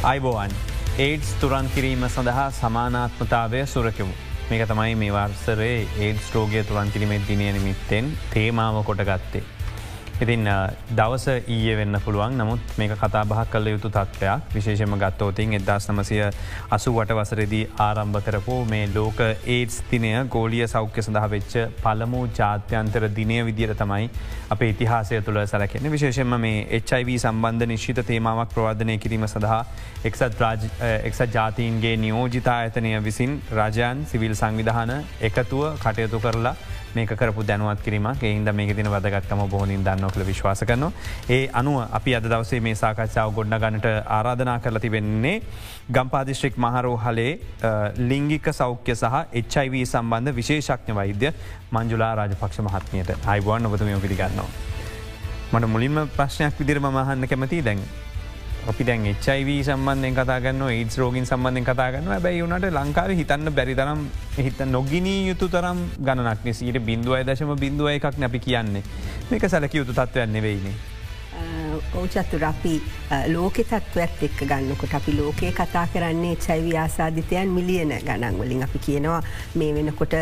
අයිබෝවන් ඒඩ්ස් තුරන් කිරීම සඳහා සමානාත්මතාවය සුරකමු. මේක තමයි මේ වර්සරේ ඒඩ්ස් රෝගය තුරන් කිරීමේ දිනය නිමිත්තෙන් තේමාව කොට ගත්තේ. ඉතින් දවස ඊය වෙන්න පුළුවන්. නමුත් මේක කතා බහ කල යුතු තත්ත්වයක්. විශේෂම ගත්තෝතින් එදස් නමසය අසු වට වසරෙදී ආරම්භ කරපු මේ ලෝක ඒඩ්ස් තිනය ගෝලිය සෞඛ්‍ය සඳහ වෙච්ච පළමු ජාත්‍යන්තර දිනය විදිර තමයි අප ඉතිහාසය තුළ සැලකෙන විශේෂෙන්ම මේ HIV සම්බන්ධ නිශ්ිත තේමාවක් ප්‍රවාධනය කිරීම සඳහා එක්සත් ජාතීන්ගේ නියෝජිතා ඇතනය විසින් රජයන් සිවිල් සංවිධාන එකතුව කටයුතු කරලා මේක කරපු දැනුවත් කිරීමක් එහින්ද මේක තින වදගත්තම බොහොනින් දන්න කළ විශ්වාස කරන. ඒ අනුව අපි අද දවසේ මේ සාකච්ඡාව ගොඩ්න ගන්නට ආරාධනා කරලා තිබෙන්නේ ගම්පාදිශ්‍රික් මහරෝ හලේ ලිංගික සෞඛ්‍ය සහ HIV සම්බන්ධ විශේෂක්ඥ වෛද්‍ය මංජුලා රාජපක්ෂ මහත්මයට අයිබුවන් ඔබතුමය පිළිගන්නවා. මට මුලින්ම ප්‍රශ්නයක් විදිර මහන්න කැමති දැන් අපි දැන් එච්චයිව සම්බන්ධයෙන් කතාගන්න ඒඩස් රෝගින් සම්බන්ධෙන් කතාගන්න බැයි වුණට ලංකාව හිතන්න බැරි තරම් හිත නොගිනී යුතු තරම් ගණනක් නිසීට බින්දුවයි දශම බින්දුව එකක් නැපි කියන්නේ. මේක සැලක යුතු තත්වයන් නෙවෙයිනේ. ඕචත්තුර අපි ලෝකෙ තත්ත්වත් එක්ක ගන්නකොට අපි ලෝකයේ කතා කරන්නේ චයිවි ආසාධිතයන් මිලියන ගණන්වලින් අපි කියනවා මේ වෙනකොට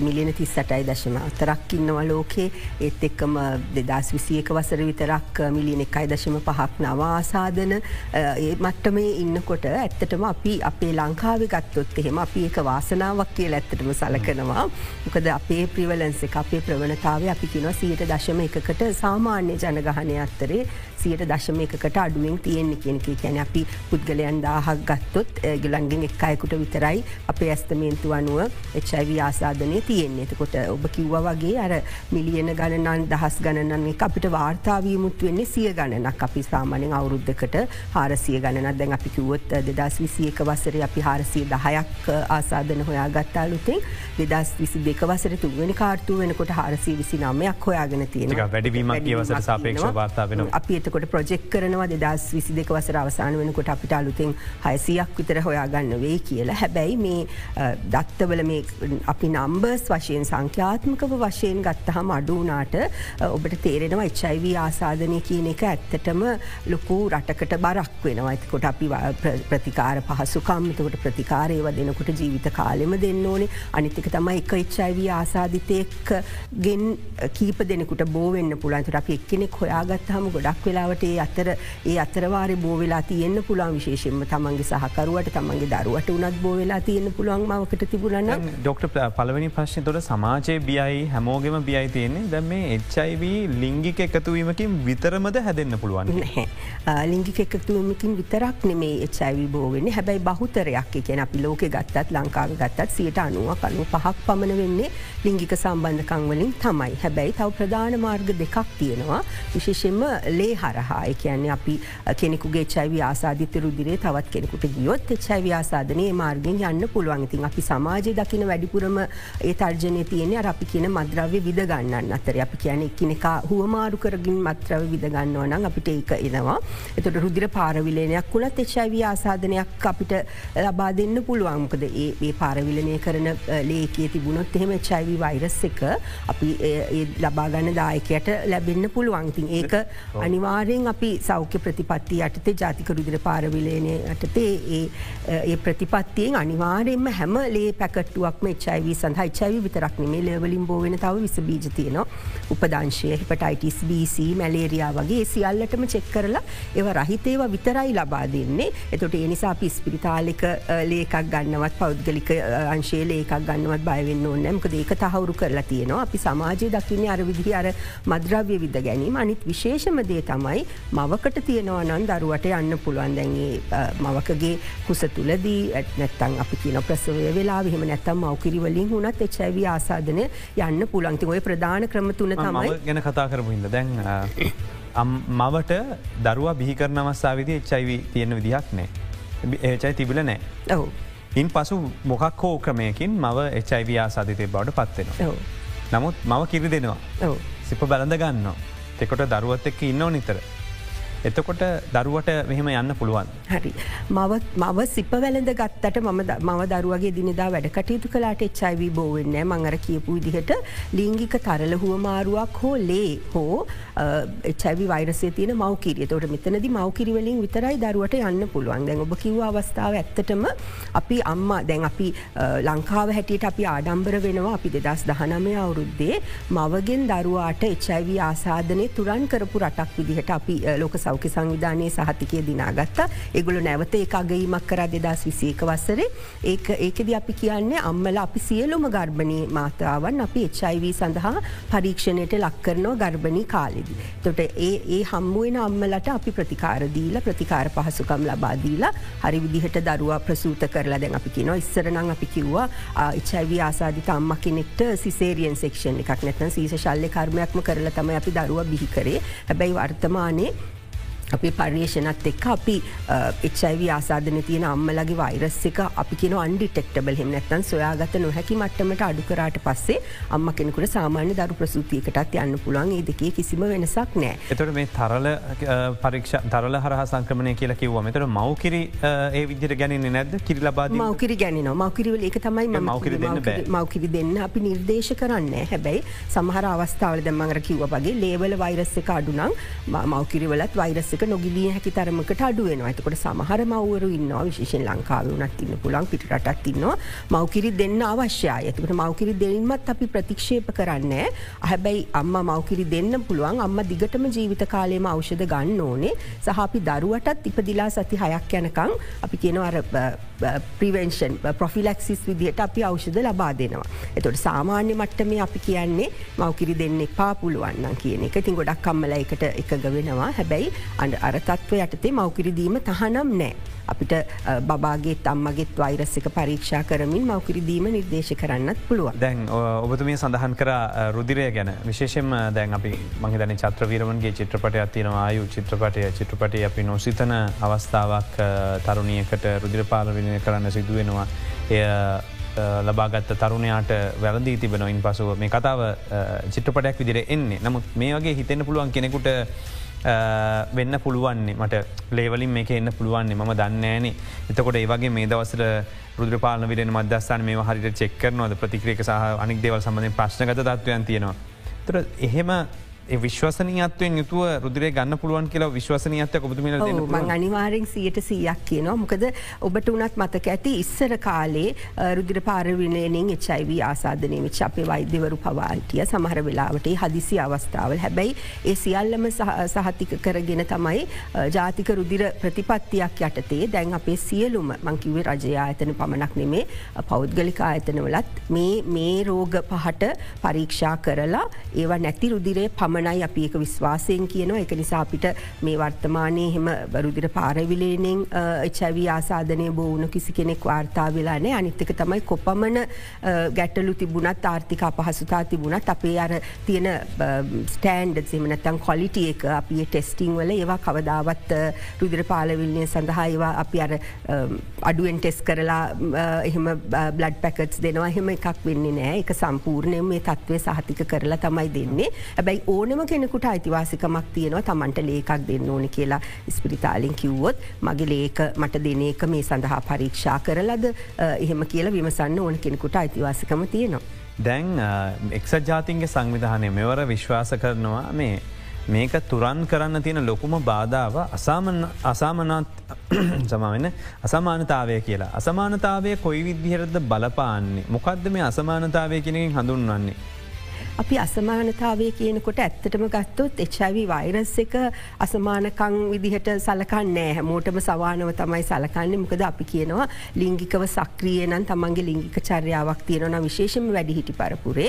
මිලියන තිස්සටයි දශම අතරක් ඉන්නවා ලෝකේ. ඒත් එක්කම දෙදස් විසියක වසර විතරක් මිලියන එකයි දශම පහක් නවාසාධන ඒ මට්ටමේ ඉන්නකොට ඇත්තටම අපි අපේ ලංකාව ගත්තොත් එහෙම අපි එක වාසනාවක් කියල ඇත්තටම සලකනවා. මොකද අපේ ප්‍රිවලන්ස එක අපේ ප්‍රවණතාව අපි කිනව සීට දශම එකකට සාමාන්‍ය ජනගහනය අත්තරේ සියට දශම එකකට අඩුවෙන් තියෙන්නේ කියෙනෙක කැන අපි පුද්ගලයන් දාහක් ගත්තොත් ගලන්ගෙන් එක් අයකුට විතරයි අපේ ඇස්තමේන්තු අනුව එච්චයිව ආසාධනය තියෙන්නේ. එතකොට ඔබ කිව්ව වගේ අර මිලියන ගණනන් දහස් ගණනන්නේ අපිට වාර්තාවීමුත් වෙන්නේ සිය ගණනක්. අපි සාමානෙන් අවුරුද්ධකට හාරසිය ගණනක්. දැන් අපි කිව්වොත් දෙදස් විසියක වසර අපි හාරසිය දහයක් ආසාධන හොයා ගත්තාලුතින් දෙදස් විසි දෙක වසර තුවෙනි කාර්තු වෙනකොට හාරසී විසි නමයක් හොයාගෙන තියෙන වැඩිවීමක් කියවසට සාපේක්ෂ වාර්තා වෙන අපි එතකොට ප්‍රජෙක් කරනවා දෙදස් විසි දෙක වසර අවසාන වෙනකොට අපිට අලුතෙන් හයසියක් විතර හොයාගන්න වේ කියලා. හැබැයි මේ දත්තවල මේ අපි නම්බර්ස් වශයෙන් සංඛ්‍යාත්මකව වශයෙන් ගත්තහම අඩුනාට ඔබට තේරෙනවා එච්චයිව ආසාධනය කියන එක ඇත්තටම ලොකු රටකට බරක් වෙනවා. ඇතිකොට අපි ප්‍රතිකාර පහසුකම්මතකොට ප්‍රතිකාරයව දෙනකොට ජීවිත කාලෙම දෙන්න ඕනේ. අනිතික තමයි එක එච්චයිව ආසාධිතයක් ගෙන් කීප දෙනෙකුට බෝවෙන්න පුළන්තුට අපි එක්කෙනෙක් හොයාගත්හම ගොඩක් වෙලාවට ඒ අතර ඒ අතරවාර බෝවෙලා තියෙන්න්න පුළන් විශේෂෙන්ම තමන්ගේ සහකරුවට තමන්ගේ දරුවට උනත් බෝවෙලා තියෙන්න්න පුළුවන් මවකට තිබුණන්න ඩොක්ට පලවනි ප්‍රශ්න තොට සමාජය බියයි හැමෝගෙම බියයි තියෙන්නේ. දැ මේ එච්චයිව ලිංගික එකතුවීමකින් විතරමද හැදන්න පුළුවන් ලිංගික එකතුවමකින් විතරක් නෙමේ එච්චයිවි බෝවෙන්නේ හැබැයි බහුතරයක්. කියන අපි ලෝක ගත්තත් ලංකාව ගත්තත් සියට අනුව කලු පහක් පමණ වෙන්නේ ලිංගික සම්බන්ධකංවලින් තමයි. හැබැයි තව ප්‍රධාන මාර්ග දෙකක් තියෙනවා. විශේෂෙන්ම ලේ හරහා. කියන්නේ අපි කෙනෙකුගේ චයිවි ආසාධිත රුදිරේ තවත් කෙනෙකුට ගියොත් චයිවි ආසාධනය මාර්ගෙන් යන්න පුළුවන්. ඉතින් අපි සමාජය දකින වැඩිපුරම ඒ තර්ජනය තියෙන අපි කියන මද්‍රව්‍ය විදගන්නන්න අතර. අපි කියන එක්කනෙක හුවමාරු කරගින් මත්‍රව විදගන්නවා නම් අපිට ඒක එනවා. එතට රුදිර පාරවිලනයක් වුණත් එච්චයිවි ආසාධනයක් අපිට ලබා දෙන්න පුළුවන්කද ඒ පාරවිලනය කරන ලේකේ තිබුණොත් එහෙම චයිවි වෛරස් එක අපි ලබාගන්න දායකයට ලැබෙන්න්න පුළුවන්තින් ඒක අනිවාරයෙන් අපි සෞඛ්‍ය ප්‍රතිපත්ති යටතේ ජාතික රුදිර පාරවිලේනය යටතේ ඒ ප්‍රතිපත්තියෙන් අනිවාරයෙන්ම හැම ලේ පැකටුවක්ම එච්චයිව සඳහා චයිවි විතරක් නෙමේ ලවලින් බෝවෙන තව විස බීජ තියෙනවා. උපදංශය හිපටයිටිස් BC මැලේරයා වගේ සියල්ලටම චෙක් කරලා ඒව රහිතේව විතරයි ලබා දෙන්නේ. එතොට ඒ නිසා අපි ස්පිරිතාලික ලේකක් ගන්නවත් පෞද්ගලික අංශේ ලේකක් ගන්නවත් බයවෙන්න ඕනෑමක ඒක තහවුරු කරලා තියෙනවා. අපි සමාජය දකින්නේ අර විදිහි අර මද්‍රව්‍ය විද ගැනීම. අනිත් විශේෂම දේ තමයි මවකට තියෙනවා නන් දරුවට යන්න පුළුවන්. දැන්ගේ මවකගේ කුස තුලදී නැත්තන් අපි කියන ප්‍රසවය වෙලා විහම නැත්තම් මවකිරිවලින් හුණත් එච්චයිව ආසාධනය යන්න පුළන්ති ඔය ප්‍රධාන ක්‍රම තුන තමයි ගැන කතා කරපුහිද දැන් මවට දරුවා බිහි කරන අවස්සාවිදි එච්චයිව තියෙන විදිහක් නෑ. ඒචයි තිබිල නෑ. ඔහු ඉන් පසු මොකක් හෝ ක්‍රමයකින් මව එච්චයිව ආසාධිතය බවට පත්වෙනවා. නමුත් මව කිරි දෙනවා. සිප බැලඳ ගන්නවා. තෙකොට දරුවත් එක්ක ඉන්න නිතර. එතකොට දරුවට මෙහෙම යන්න පුළුවන්. හරි. මව සිප වැලඳ ගත්තට මම දරුවගේ දිනිදා වැඩ කටයුතු කලාට එච්චයිවී බෝවෙන්න මංගර කියපු විදිහට ලිංගික තරල හුවමාරුවක් හෝ ලේ හෝ එච්චයිවි වෛරසය තියෙන මවකිරිය තොට මෙතනද මවකිරිවලින් විතරයි දරුවට යන්න පුළුවන් දැන් ඔබ කිව් අවස්ථාව ඇත්තටම අපි අම්මා දැන් අපි ලංකාව හැටියට අපි ආඩම්බර වෙනවා අපි දෙදස් දහනමය අවුරුද්දේ මවගෙන් දරුවාට එච්චයිව ආසාධනය තුරන් කරපු රටක් විදිහට අපි ලෝක සෞඛ්‍ය සංවිධානයේ සහතිකය දිනාගත්ත. එගුල නැවත ඒ අගීමක් කර දෙදස් විසේක වස්සරේ ඒක ඒකද අපි කියන්නේ අම්මල අපි සියලුම ගර්භණී මාතාවන් අපි එච්චයිව සඳහා පරීක්ෂණයට ලක් කරනවා ගර්භණී කාලෙදි. තොට ඒ ඒ හම්මුවෙන අම්මලට අපි ප්‍රතිකාරදීල ප්‍රතිකාර පහසුකම් ලබාදීලා හරි විදිහට දරුවා ප්‍රසූත කරලා දැන් අපි කියනවා ඉස්සරනං අපි කිව්වා එච්චයිව ආසාධිත අම්ම කෙනෙක්ට සිසේරියන් සෙක්ෂන් එකක්. නැතන් සීස ශල්ල කර්මයක්ම කරලා තම අපි දරුව බිහිකරේ හැබැයි වර්තමානයේ අපි පර්යේෂණත් එක් අපි එච්චයිව ආසාධන තියෙන අම්මලගේ වෛරස් එක අපි කියන අන්ඩිටෙක්ටබල් හෙම නැත්තන් සොයාගත නොහැකි මට්ටමට අඩුකරට පස්සේ අම්ම කෙනෙකුට සාමාන්‍ය දරු ප්‍රසූතියකටත් යන්න පුළන් ඒ දෙකේ කිසිම වෙනසක් නෑ. එතට මේ තරල පරීක්ෂ තරල හර සංක්‍රමණය කියලා කිව්ව මෙතර මවකිරි ඒ විදිර ගැනන්නේ නැද කිරි ලබාද මවකිරි ගැන මවකිරිවල එක තමයි මවකිරි දෙන්න මවකිරි දෙන්න අපි නිර්දේශ කරන්න හැබැයි සමහර අවස්ථාවල දැම්මඟර කිව්ව වගේ ලේවල වෛරස් එක අඩුනම් මවකිරිවලත් වෛරස් එක නොගිලිය හැකි තරමකට අඩුවෙනවා ඇතකොට සමහර මවරු ඉන්නවා විශේෂෙන් ලංකාව වනත් ඉන්න පුළන් පිටටත් ඉන්නවා. මවකිරි දෙන්න අවශ්‍යය ඇතිකට මවකිරි දෙල්මත් අපි ප්‍රතික්ෂේප කරන්න. හැබැයි අම්ම මවකිරි දෙන්න පුළුවන්. අම්ම දිගටම ජීවිත කාලයම අවෂධ ගන්න ඕනේ. සහපි දරුවටත් ඉපදිලා සති හයක් යනකං අපි කියනවර ප්‍රිවෙන්ෂන් ප්‍රොෆිලක්සිස් විදිහට අපි අවෂධ ලබා දෙනවා. එතොට සාමාන්‍ය මට්ටමේ අපි කියන්නේ මවකිරි දෙන්න එපා පුළුවන්න කියන එක. තින් ගොඩක් කම්මල එකට එකග වෙනවා. හැබැයි අඩ අර තත්ව යටතේ මවකිරිදීම තහනම් නෑ. අපිට බාගේ තම්මගෙත් වෛරස්සක පරීක්ෂා කරමින් මවකිරිදීම නිර්දේශ කරන්නත් පුළුව. දැන් ඔබතුමිය සඳහන් කර රුදිරය ගැන විශේෂෙන් දැන් අපි මහිතන චත්‍රවීරමන්ගේ චිත්‍රපටයක් තියෙනවා ආයු චිත්‍රපටය චිත්‍රපටය අපි නොසිතන අවස්ථාවක් තරුණියකට රුදිරපාලවිනය කරන්න සිදුවෙනවා. එය ලබාගත්ත තරුණයාට වැරදිී තිබෙනොයින් පසුව මේ කතාව චිත්‍රපටයක් විදිර එන්නේ නමුත් මේ වගේ හිතෙන පුළුවන් කෙනෙකුට වෙන්න පුළුවන්නේ. මට ලේවලින් මේක එන්න පුළුවන්නේ. ම දන්නෑනේ එතකොට ඒවගේ මේ දවසට රුද්‍රපාල විරෙන මදස්සාන මේ හරිට චෙක්කරනවද ප්‍රතික්‍රේක සහ අනික් දේවල් සම්බඳධ ප්‍රශ්නගත තත්වයන් තියෙනවා. තර එහෙම විශ්වසනීයත්වයෙන් යුතුව රුදුරේ ගන්න පුළුවන් කියලා විශ්වසනීයත්ය කොබතුම මං අනිවාරෙන් සියට සීයක් කියනවා. මොකද ඔබට උනත් මතක ඇති ඉස්සර කාලේ රුදිර පාරවිනයෙන් එච්චයිව ආසාධනය විච් අපේ වෛද්‍යවරු පවාල්ටිය සමහර වෙලාවට හදිසි අවස්ථාවල්. හැබැයි ඒ සියල්ලම සහතික කරගෙන තමයි ජාතික රුදිර ප්‍රතිපත්තියක් යටතේ දැන් අපේ සියලුම මංකිවේ රජයා ඇතන පමණක් නෙමේ පෞද්ගලික ආයතනවලත් මේ මේ රෝග පහට පරීක්ෂා කරලා ඒවා නැති රුදිරේ පම පමණයි අපි එක විශ්වාසයෙන් කියනවා. එක නිසා අපිට මේ වර්තමානය හෙම බරුදිර පාරවිලේනෙන් එච්චවී ආසාධනය බෝවුණු කිසි කෙනෙක් වාර්තා වෙලානේ අනිත්තක තමයි කොපමණ ගැටලු තිබුණත් ආර්ථික අපහසුතා තිබුණත් අපේ අර තියෙන ස්ටෑන්ඩ සෙමනත්තන් කොලිටිය එක අපි ටෙස්ටිං වල ඒවා කවදාවත් රුදිර පාලවිල්ලය සඳහා ඒවා අපි අර අඩුවෙන් ටෙස් කරලා එහෙම බ්ලඩ් පැකටස් දෙනවා. එහෙම එකක් වෙන්නේ නෑ එක සම්පූර්ණය මේ තත්ත්වය සහතික කරලා තමයි දෙන්නේ. ඇබැයි ඕ ඕනම කෙනෙකුට අයිතිවාසිකමක් තියෙනවා තමන්ට ලේකක් දෙන්න ඕන කියලා ස්පිරිතාලින් කිව්වොත් මගේ ලේක මට දෙන එක මේ සඳහා පරීක්ෂා කරලද එහෙම කියලා විමසන්න ඕන කෙනෙකුට අයිතිවාසිකම තියෙනවා. දැන් එක්සත් ජාතින්ගේ සංවිධානය මෙවර විශ්වාස කරනවා මේ මේක තුරන් කරන්න තියෙන ලොකුම බාධාව අසාමනත් සමවෙන අසමානතාවය කියලා. අසමානතාවය කොයි විදිහරද බලපාන්නේ මොකක්ද මේ අසමානතාවය කෙනකින් හඳුන්වන්නේ. අපි අසමානතාවය කියනකොට ඇත්තටම ගත්තොත් එච්චවි වෛරස් එක අසමානකං විදිහට සලකන්න නෑ හැමෝටම සවානව තමයි සලකන්නේ. මොකද අපි කියනවා ලිංගිකව සක්‍රියනන් තමන්ගේ ලිංගික චර්යාවක් තියෙනවන විශේෂම වැඩිහිටි පරපුරේ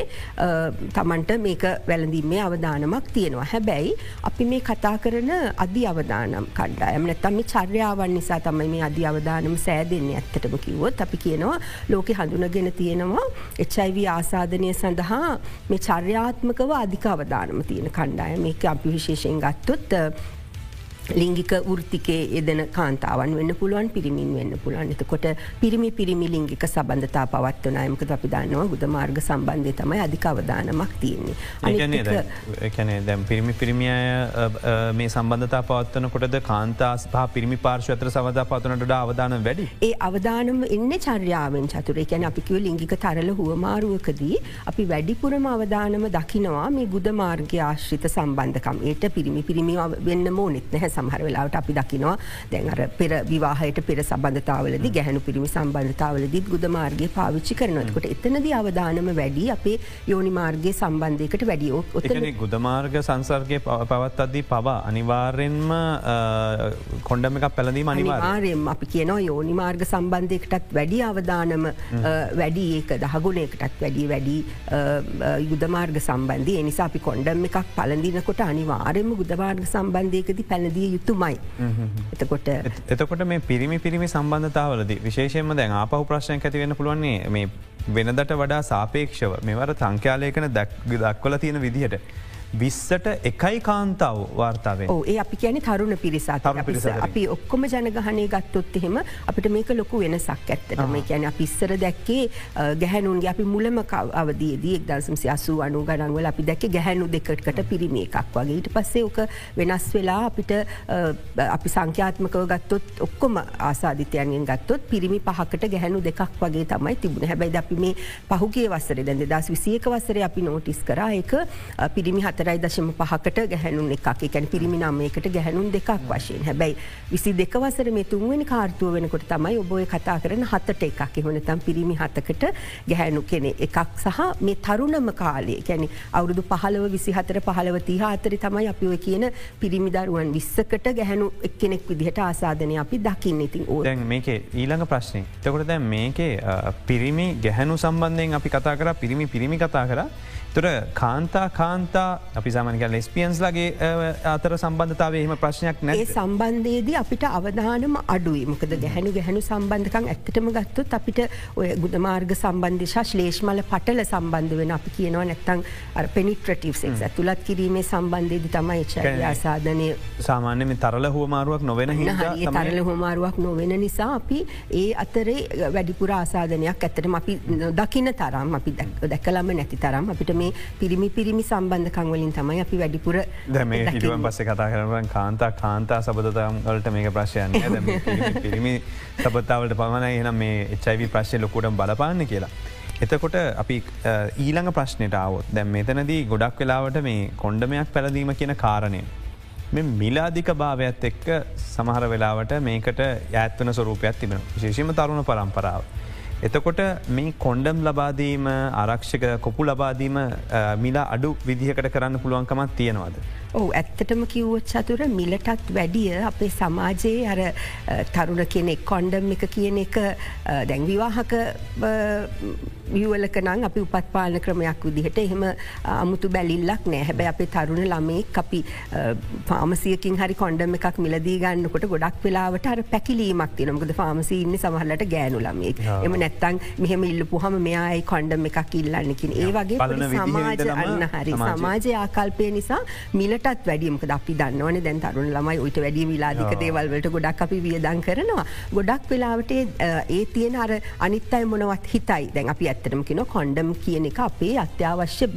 තමන්ට මේක වැළඳීමේ අවධානමක් තියෙනවා. හැබැයි අපි මේ කතා කරන අධි අවධානම් කණ්ඩායම නැතම චර්යාවන් නිසා තමයි මේ අධි අවධානම සෑදෙන්නේ ඇත්තටම කිව්වොත්. අපි කියනවා ලෝකෙ හඳුනගෙන තියෙනවා එච්චයිව ආසාධනය සඳහා මේ චර්යාත්මකව අධික අවධානම තියෙන කණ්ඩාය මේක අපි විශේෂයෙන් ගත්තොත් ලිංගික ෘතිකේ යෙදෙන කාන්තාවන් වෙන්න පුළුවන් පිරිමින් වෙන්න පුළුවන්. එතකොට පිරිමි පිරිමි ලිංගික සබඳතා පවත්වනයමකද අපි දන්නවා ගුද මාර්ග සම්බන්ධය තමයි අධික අවධානමක් තියෙන්නේ. ඒකැනේ දැම් පිරිමි පිරිමිය මේ සම්බන්ධතා පවත්වන කොටද කාන්තාස් පහ පිරිමි පාර්ශ අතර සවධ පත්වනට අවධාන වැඩි. ඒ අවධානම එන්න චර්යාවෙන් චතුර. එකැන අපිකිව ලිංගික තරල හුවමාරුවකදී අපි වැඩිපුරම අවධානම දකිනවා මේ ගුද මාර්ග ආශ්‍රිත සම්බන්ධකම්. ඒට පිරිමි පිරිමි වෙන්න මෝනෙත් නැහැ සමහර වෙලාවට අපි දකිනවා. දැන් අර පෙර විවාහයට පෙර සබඳතාවලද ගැහනු පිරිමි සම්බන්ධතාවලදීත් ගුද මාර්ගය පාවිච්චි කරනොත්කොට එතනද අවධානම වැඩි අපේ යෝනි මාර්ගය සම්බන්ධයකට වැඩියෝ ඔතන ගුදමාර්ග සංසර්ගය පවත් අදී පවා අනිවාර්යෙන්ම කොන්ඩම එකක් පැළඳීම අනිවාර්යම අපි කියනවා යෝනි මාර්ග සම්බන්ධයකටත් වැඩි අවධානම වැඩි ඒක දහගුණයකටත් වැඩි වැඩි යුදමාර්ග සම්බන්ධය. නිසා අපි කොන්ඩම් එකක් පලඳිනකොට අනිවාරයම ගුදමාර්ග සම්බන්ධයකද පැළදී දිය යුතුමයි. එතකොට එතකොට මේ පිරිමි පිරිමි සම්බන්ධතාවලද විශේෂයෙන්ම දැන් ආපහු ප්‍රශ්නය ඇතිවෙන්න පුළුවන්නේ මේ වෙනදට වඩා සාපේක්ෂව මෙවර සංඛ්‍යාලයකන දක්වල තියෙන විදිහට. විස්සට එකයි කාන්තාව වාර්තාවේ ඒ අපි කියන තරුණ පිරිසා අපි ඔක්කොම ජනගහනය ගත්තොත් එහෙම අපිට මේක ලොකු වෙනසක් ඇත්තට. මේ කියන පිස්සර දැක්කේ ගැහැනුන්ගේ අපි මුලම අවදේදී එක්දසම්සි අසු අනු ගණන්වල අපි දැක ගැහැනු දෙකටකට පිරිමි එකක් වගේ. ඊට පස්සේ ඕක වෙනස් වෙලා අපිට අපි සංඛ්‍යාත්මකව ගත්තොත් ඔක්කොම ආසාධිතයන්ගෙන් ගත්තොත් පිරිමි පහකට ගැහැනු දෙකක් වගේ තමයි තිබුණ. හැබැයි අපි මේ පහුගේ වසර දැන් දස් විසියක වසර අපි නෝටිස් කර. එක පිරිමි හත හතරයි දශම පහකට ගැහැනුන් එකක්. එකැන පිරිමි නම්මයකට ගැහැනුන් දෙකක් වශයෙන්. හැබැයි විසි දෙකවසර මේ තුන්වනි කාර්තුව වෙනකොට තමයි ඔබෝය කතා කරන හතට එකක්. එහොනතම් පිරිමි හතකට ගැහැනු කෙනෙ එකක් සහ මේ තරුණම කාලේ කැනෙ අවුරුදු පහලව විසි හතර පහලව තිහ අතරි තමයි අපි ඔය කියන පිරිමි දරුවන් විස්සකට ගැහැනු එක්කෙනෙක් විදිහට ආසාධනය අපි දකින්න. ඉතින් ඕදැන් මේක ඊළඟ ප්‍රශ්නය තකොට දැන් මේකේ පිරිමි ගැහැනු සම්බන්ධයෙන් අපි කතා කර පිරිමි පිරිමි කතා කර. තුර කාන්තා කාන්තා අපි සාමනික ලෙස්පියන්ස් ලගේ අතර සම්බන්ධතාව එහම ප්‍රශ්නයක් නෑ සම්බන්ධයේද අපිට අවධානම අඩුයි. මොකද ගැහැනු ගැහැනු සම්බන්ධකම් ඇත්තටම ගත්තුත් අපිට ඔය ගුදමාර්ග සම්බන්ධ ශලේෂ්මල පටල සම්බන්ධ වෙන අපි කියනවා නැත්තං පෙනිට්‍රටව සෙක් ඇතුළත් කිරීමේ සම්බන්ධයේද තමයි චාසාධනය සාමාන්‍යම තරල හුවමාරුවක් නොවෙන තරල හොමාරුවක් නොවෙන නිසා අපි ඒ අතරේ වැඩිපුර ආසාධනයක් ඇත්තටම අපි දකින තරම් අපි දැකලම නැති තරම් අපිට මේ පිරිමි පිරිමි සම්බන්ධකං වලින් තමයි අපි වැඩිපුර දැම හිටුවන් පස්සේ කතා කරන කාන්තා කාන්තා සබතතම් වලට මේක ප්‍රශ්යන් පිරිමි සබතාවලට පමණයි එනම් මේ එච්චයිවි ප්‍රශ්ය ලොකුටම් බලපාන්න කියලා. එතකොට අපි ඊළඟ ප්‍රශ්නයට ආවොත් දැම් මෙතනදී ගොඩක් වෙලාවට මේ කොන්්ඩමයක් පැළදීම කියන කාරණය. මෙ මිලාධික භාවයක්ත් එක්ක සමහර වෙලාවට මේකට ඇත්වන ස්වරූපයක් තිබෙන ශේෂීම තරුණ පරම්පරාව. එතකොට මේ කොන්්ඩම් ලබාදීම ආරක්ෂක කොපු ලබාදීම මිලා අඩු විදිහකට කරන්න පුළුවන්කමත් තියෙනවාද. ඕ ඇත්තටම කිව්වොත් චතුර මිලටත් වැඩිය අපේ සමාජයේ අර තරුණ කෙනෙක් කොන්්ඩම් එක කියන එක දැන් විවාහක වියවලක නං අපි උපත්පාලන ක්‍රමයක් විදිහට එහෙම අමුතු බැලිල්ලක් නෑ. හැබැ අපේ තරුණ ළමේ අපි පාමසියකින් හරි කොන්ඩම එකක් මිලදී ගන්නකොට ගොඩක් වෙලාවට අර පැකිලීමක් තිනමකද පාමසි ඉන්න සමහලට ගෑනු ළමේ එම නැත්තං මෙහෙම ඉල්ලපු හම මෙයායි කොන්ඩම් එකක් ඉල්ලන්නකින් ඒ වගේ සමාජ අන්න හරි. සමාජය. ආකල්පය නිසා මිලටත් වැඩියමක අපි දන්නවන දැන් තරුණ ළමයි ඔයිට වැඩිය විලාදික දේවල්වලට ගොඩක් අපි වියදන් කරනවා. ගොඩක් වෙලාවට ඒ තියෙන අර අනිත්තයි මොනවත් හිතයි. දැන් අපි ඇත්තටම කියෙන කොන්්ඩම් කියන එක අපේ අත්‍යවශ්‍ය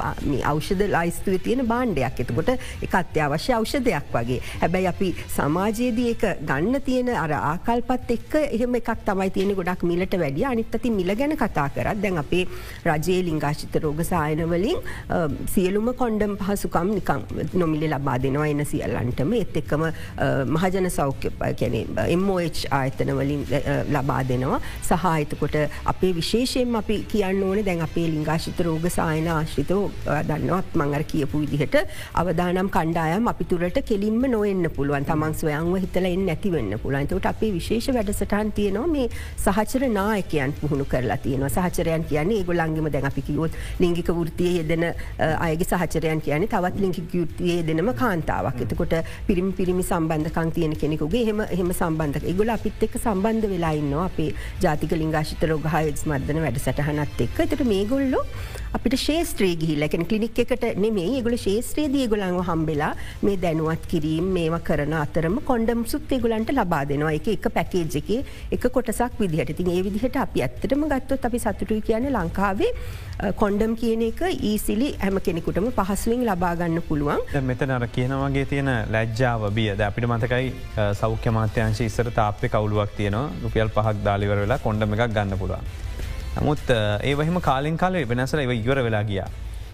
අවෂධ ලයිස්තුව තියෙන බාණ්ඩයක් එතකොට එක අත්‍යවශ්‍ය අවෂධයක් වගේ. හැබැයි අපි සමාජයේදී එක ගන්න තියෙන අර ආකල්පත් එක්ක එහෙම එකක් තමයි තියෙන ගොඩක් මිලට වැඩිය. අනිත්තති මිල ගැන කතා කරත් දැන් අපේ රජයේ ලිංගාශිත රෝග සායනවලින් සියලුම කොන්්ඩම් පහසුකම් නිකං නොමිලි ලබා දෙනවා එන්න සියල්ලන්ටම. එත් එක්කම මහජන සෞඛ්‍ය කැනෙ MOH ආයතනවලින් ලබා දෙනවා. සහහිතකොට අපේ විශේෂයෙන් අපි කිය කියන්න ඕන දැන් අපේ ලිංගාශිත රෝග සායන ආශ්‍රිතෝ දන්නවත් මංගර කියපු විදිහට අවදානම් කණ්ඩායම් අපි තුරට කෙලින්ම නොවෙන්න පුළුවන්. තමන් ස්වයන්ව හිතල එන්න නැතිවෙන්න පුළන්තට අපේ විශේෂ වැඩසටන් තියනවා මේ සහචර නායකයන් පුහුණු කරලා තියෙන සහචරයන් කියන්නේ ගොලන්ගම දැන් අපි කිවොත් ලිංගික වෘතිය යෙදෙන අයගේ සහචරයන් කියන තවත් ලිංගික යුෘතිය දෙනම කාන්තාවක්. එතකොට පිරිමි පිරිමි සම්බන්ධකං තියෙන කෙනෙකුගේ හෙම හෙම සම්බන්ධක. ගොල අපිත් එක් සම්බන්ධ වෙලා ඉන්න අපේ ජාතික ලිංගාශිත රෝගහයත් මර්ධන වැඩසටහනත් එක්ක. එතට මේගොල්ලො අපිට ශේත්‍රයේ ගිහිල්ල එකන කලිනික් එකට නෙමේ ඒගොල ශේත්‍රයේදී ගොලන්ව හම්බෙලා මේ දැනුවත් කිරීම මේම කරන අතරම කොන්ඩම් සුත් ඒගොලන්ට ලබා දෙනවා. එක එක පැකේජ් එක එක කොටසක් විදිහට. තින් ඒ විදිහට අපි ඇත්තටම ගත්තොත් අපි සතුටුයි කියන ලංකාවේ කොන්ඩම් කියන එක ඊසිලි හැම කෙනෙකුටම පහසුවෙන් ලබාගන්න පුළුවන්. මෙතන අර කියනවගේ තියෙන ලැජ්ජාව බිය. ද අපිට මතකයි සෞඛ්‍ය මාත්‍යංශ ඉස්සර තාප්‍ය කවුලුවක් තියෙනවා. රුපියල් පහක් දාලිවර වෙලා කොන්ඩම එකක් ගන්න පුළුවන්. නමුත් ඒවහිම කාලින් කාලේ වෙනසල එව ඉවර වෙලා ගියා.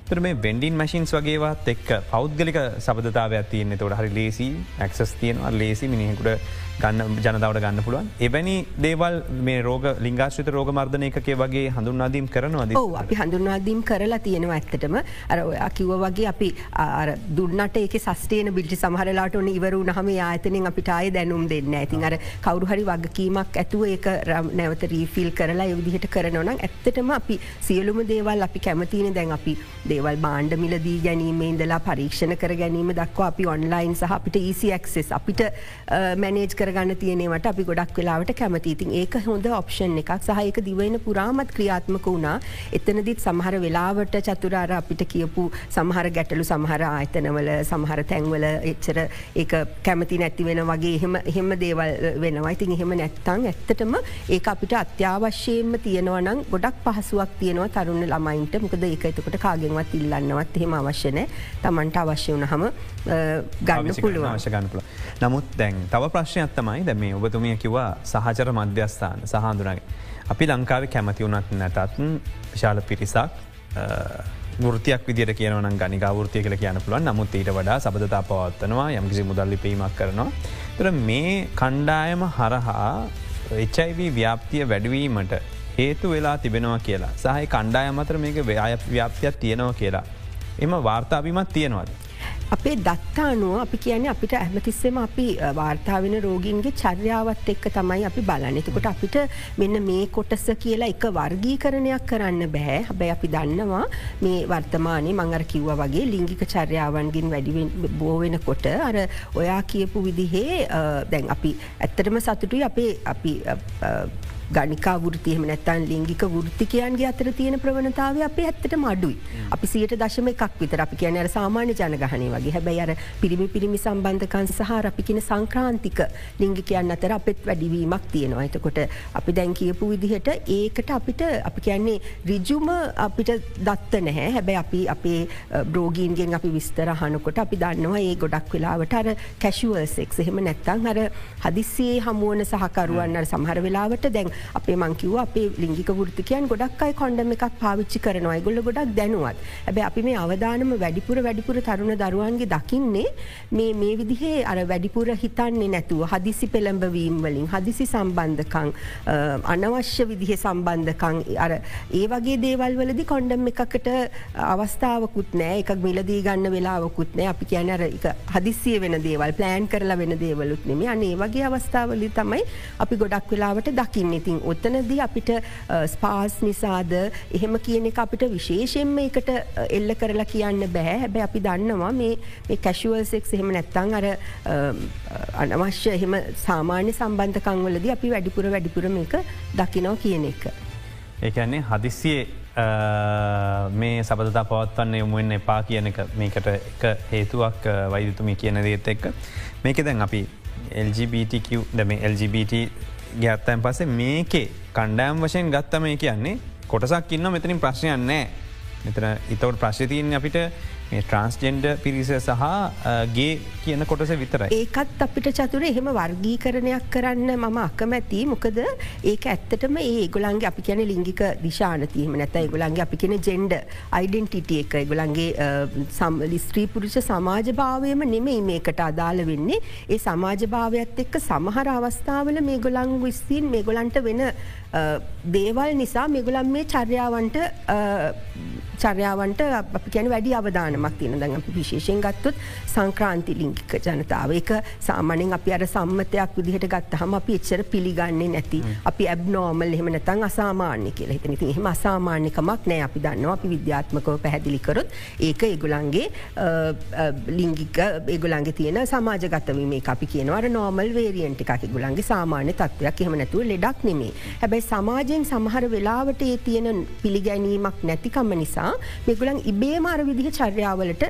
තර මේ වෙන්ඩින් මශින්ස් වගේවත් එක් පෞද්ගලික සබධතාවයක් තියන්නේ තොට හරි ලේසි ඇක්සස් තියෙනවා ලේසි මිනිහෙකුට ගන්න ජනතාවට ගන්න පුළුවන්. එවැනි දේවල් මේ රෝග ලිංගාශ්‍රිත රෝග මර්ධනය එකකේ වගේ හඳුන්වාදීම් කරනවාද? ඕ අපි හඳුන්වාදීම් කරලා තියෙනවා ඇත්තටම. අර කිව්ව වගේ අපි දුන්නට ඒක සස්ටේන බිල්ි සමහරලාට ඕන ඉවරු නහම ආතනෙන් අපිට ආය දැනුම් දෙන්න ඇතින් අර කවරු හරි වගකීමක් ඇතුව ඒක නැවත රීෆිල් කරලා යවිදිහට කරනවනම් ඇත්තටම අපි සියලුම දේවල් අපි කැමතින දැන් අපි දේවල් බාණ්ඩ මිලදී ගැනීම ඉඳලා පරීක්ෂණ කර ගැනීම දක්වා අපි ඔන්ලයින් සහ අපිට ඊසික්සෙස් අපිට මැනේජ් කර කරගන්න තියනවට අපි ගොඩක් වෙලාවට කැමතිතින් ඒක හොඳ ඔප්ෂන් එකක්. සහයක දිවයින පුරාමත් ක්‍රියාත්මක වුණා. එතනදිත් සමහර වෙලාවට චතුරාර අපිට කියපු සමහර ගැටලු සමහර ආයතනවල සමහර තැන්වල එච්චර ඒ කැමති නැති වෙන වගේ එහෙම එහෙම දේවල් වෙනවා. ඉතින් එහෙම නැත්තං ඇත්තටම ඒ අපිට අත්‍යවශ්‍යයෙන්ම තියෙනවනම් ගොඩක් පහසුවක් තියෙනවා තරුණ ළමයින්ට. මොකද ඒක එතකොට කාගෙන්වත් ඉල්ලන්නවත් එහෙම අවශ්‍යනය තමන්ට අවශ්‍ය වන හම ගන්න පුළුව අවශ්‍ය ගන්නපුල නමුත් දැන් තව ප්‍රශ්නයක් තමයි දැ මේ ඔබතුමිය කිව්වා සහචර මධ්‍යස්ථාන සහඳුනගේ. අපි ලංකාව කැමති වුණත් නැතත් විශාල පිරිසක් ෘතියක් විදිර කියනවන ගනිකාවෘතිය කල කියන පුළුවන් නමුත් ඊට වඩා සබඳතා පවත්වනවා යම්කිසි මුදල්ලි පීමක් කරනවා. තර මේ කණ්ඩායම හරහා HIV ව්‍යාප්තිය වැඩවීමට හේතු වෙලා තිබෙනවා කියලා සහහි කණ්ඩායම අතර මේක ව්‍යාය ව්‍යාප්තියක් තියෙනවා කියලා. එම වාර්තාාවීමත් තියෙනවාද. අපේ දත්තානුව අපි කියන්නේ අපිට ඇමතිස්සෙම අපි වාර්තාාවෙන රෝගීන්ගේ චර්යාවත් එක්ක තමයි අපි බලන්න. එතකොට අපිට මෙන්න මේ කොටස කියලා එක වර්ගී කරණයක් කරන්න බෑ. හැබැයි අපි දන්නවා මේ වර්තමානය මංගර කිව්ව වගේ ලිංගික චර්යාවන්ගින් වැඩි බෝවෙන කොට අර ඔයා කියපු විදිහේ දැන් අපි ඇත්තටම සතුටුයි. අපේ අපි ගනිකා වෘතියම නැත්තන් ලිංගික වෘතිකයන්ගේ අතර තියෙන ප්‍රවණතාව අප ඇත්තට මඩුයි. අපි සියට දශම එකක් විතර අපි කියන අර සාමාන්‍ය ජනගහනය වගේ. හැබැයි අර පිරිමි පිරිමි සම්බන්ධකන් සහ අපි කියන සංක්‍රාන්තික ලිංගිකයන් අතර අපත් වැඩිවීමක් තියෙනවා. එතකොට අපි දැන් කියපු විදිහට ඒකට අපිට අපි කියන්නේ රිජුම අපිට දත්ත නැහැ. හැබැයි අපි අපේ බ්‍රෝගීන්ගෙන් අපි විස්තර හනකොට අපි දන්නවා ඒ ගොඩක් වෙලාවට අර කැශුවල්සෙක් එහෙම නැත්තං හර හදිස්සේ හමුවන සහකරුවන්න සමහර වෙලාවට දැන් අපේ මංකිව අපේ ලිංගික වෘතිකයන් ගොඩක් අයි කොන්ඩම එකක් පාවිච්චි කරනවා. ගොල්ල ගොඩක් දැනුවත්. ඇබැ අපි මේ අවධානම වැඩිපුර වැඩිපුර තරුණ දරුවන්ගේ දකින්නේ මේ මේ විදිහේ අර වැඩිපුර හිතන්නේ නැතුව හදිසි පෙළඹවීම් වලින් හදිසි සම්බන්ධකං අනවශ්‍ය විදිහ සම්බන්ධකං අර ඒ වගේ දේවල් වලදි කොන්ඩම් එකකට අවස්ථාවකුත් නෑ එකක් මිලදී ගන්න වෙලාවකුත් නෑ අපි කියන අර එක හදිසිය වෙන දේවල් ප්ලෑන් කරලා වෙන දේවලුත් නෙමේ අනේ වගේ අවස්ථාවලි තමයි අපි ගොඩක් වෙලාවට දකින්නේ. ඉතින් ඔත්තනද අපිට ස්පාස් නිසාද? එහෙම කියන එක අපිට විශේෂයෙන්ම එකට එල්ල කරලා කියන්න බෑ. හැබැ අපි දන්නවා මේ කැශුවල්සෙක් එහෙම නැත්තං අර අනවශ්‍ය එහෙම සාමාන්‍ය සම්බන්ධකංවලද අපි වැඩිපුර වැඩිපුර මේක දකිනෝ කියන එක. ඒකන්නේ හදිසියේ මේ සබදතා පවත්වන්න යොමුවෙන් එපා කියන එක මේකට එක හේතුවක් වෛදතුමි කියන දේත් එක්ක. මේක දැන් අපි LGBTQ දැම LGBT ගැත්තයන් පසේ මේකේ කණ්ඩෑම් වශයෙන් ගත්තම කියන්නේ කොටසක් ඉන්න මෙතනින් ප්‍රශ්නයන්නෑ මෙතන ඉතවට ප්‍රශ්තියන් අපිට මේ ට්‍රන්ස්ජෙන්ඩ පිරිස සහ ගේ කියන කොටස විතර ඒකත් අපිට චතුර එහෙම වර්ගී කරණයක් කරන්න මම අකමැති මොකද ඒක ඇත්තටම ඒ ගොලන්ගේ අපි කියන ලිංගික දිශානතියම නැත ගොලන්ගේ අපි කියෙන ජෙන්ඩ අයිඩෙන්ටිටිය එක. ගොලන්ගේ ලිස්ත්‍රී පුරුෂ සමාජ භාවයම නෙමෙයි මේකට අදාළ වෙන්නේ. ඒ සමාජ භාවයත් එක්ක සමහර අවස්ථාවල මේ ගොලං විස්තිීන් මේ ගොලන්ට වෙන දේවල් නිසා මෙගුලන් මේ චර්යාවන්ට චර්යාවන්ට අපි කියන වැඩි අවධාන පිළිගැනමක් තියෙන දැන් අපි විශේෂයෙන් ගත්තොත් සංක්‍රාන්ති ලිංකික ජනතාව. එක සාමානෙන් අපි අර සම්මතයක් විදිහට ගත්තහම අපි එච්චර පිළිගන්නේ නැති අපි ඇබ්නෝමල් එහෙම නැතන් අසාමාන්‍ය කියලා. හිතන ඉතින් එහෙම අසාමාන්‍යකමක් නෑ අපි දන්නවා. අපි විද්‍යාත්මකව පැහැදිලිකරොත් ඒක ඒගුලන්ගේ ලිංගික ඒගුලන්ගේ තියෙන සමාජගතවීම අපි කියනවර නෝමල් වේරියන්ට එකක්. ගුලන්ගේ සාමාන්‍ය තත්වයක්. එහෙම නැතුව ලෙඩක් නෙමේ හැබැයි සමාජයෙන් සමහර වෙලාවට ඒ තියෙන පිළිගැනීමක් නැතිකම නිසා මෙගුලන් ඉබේ මාර විදිහ චර්යාවලට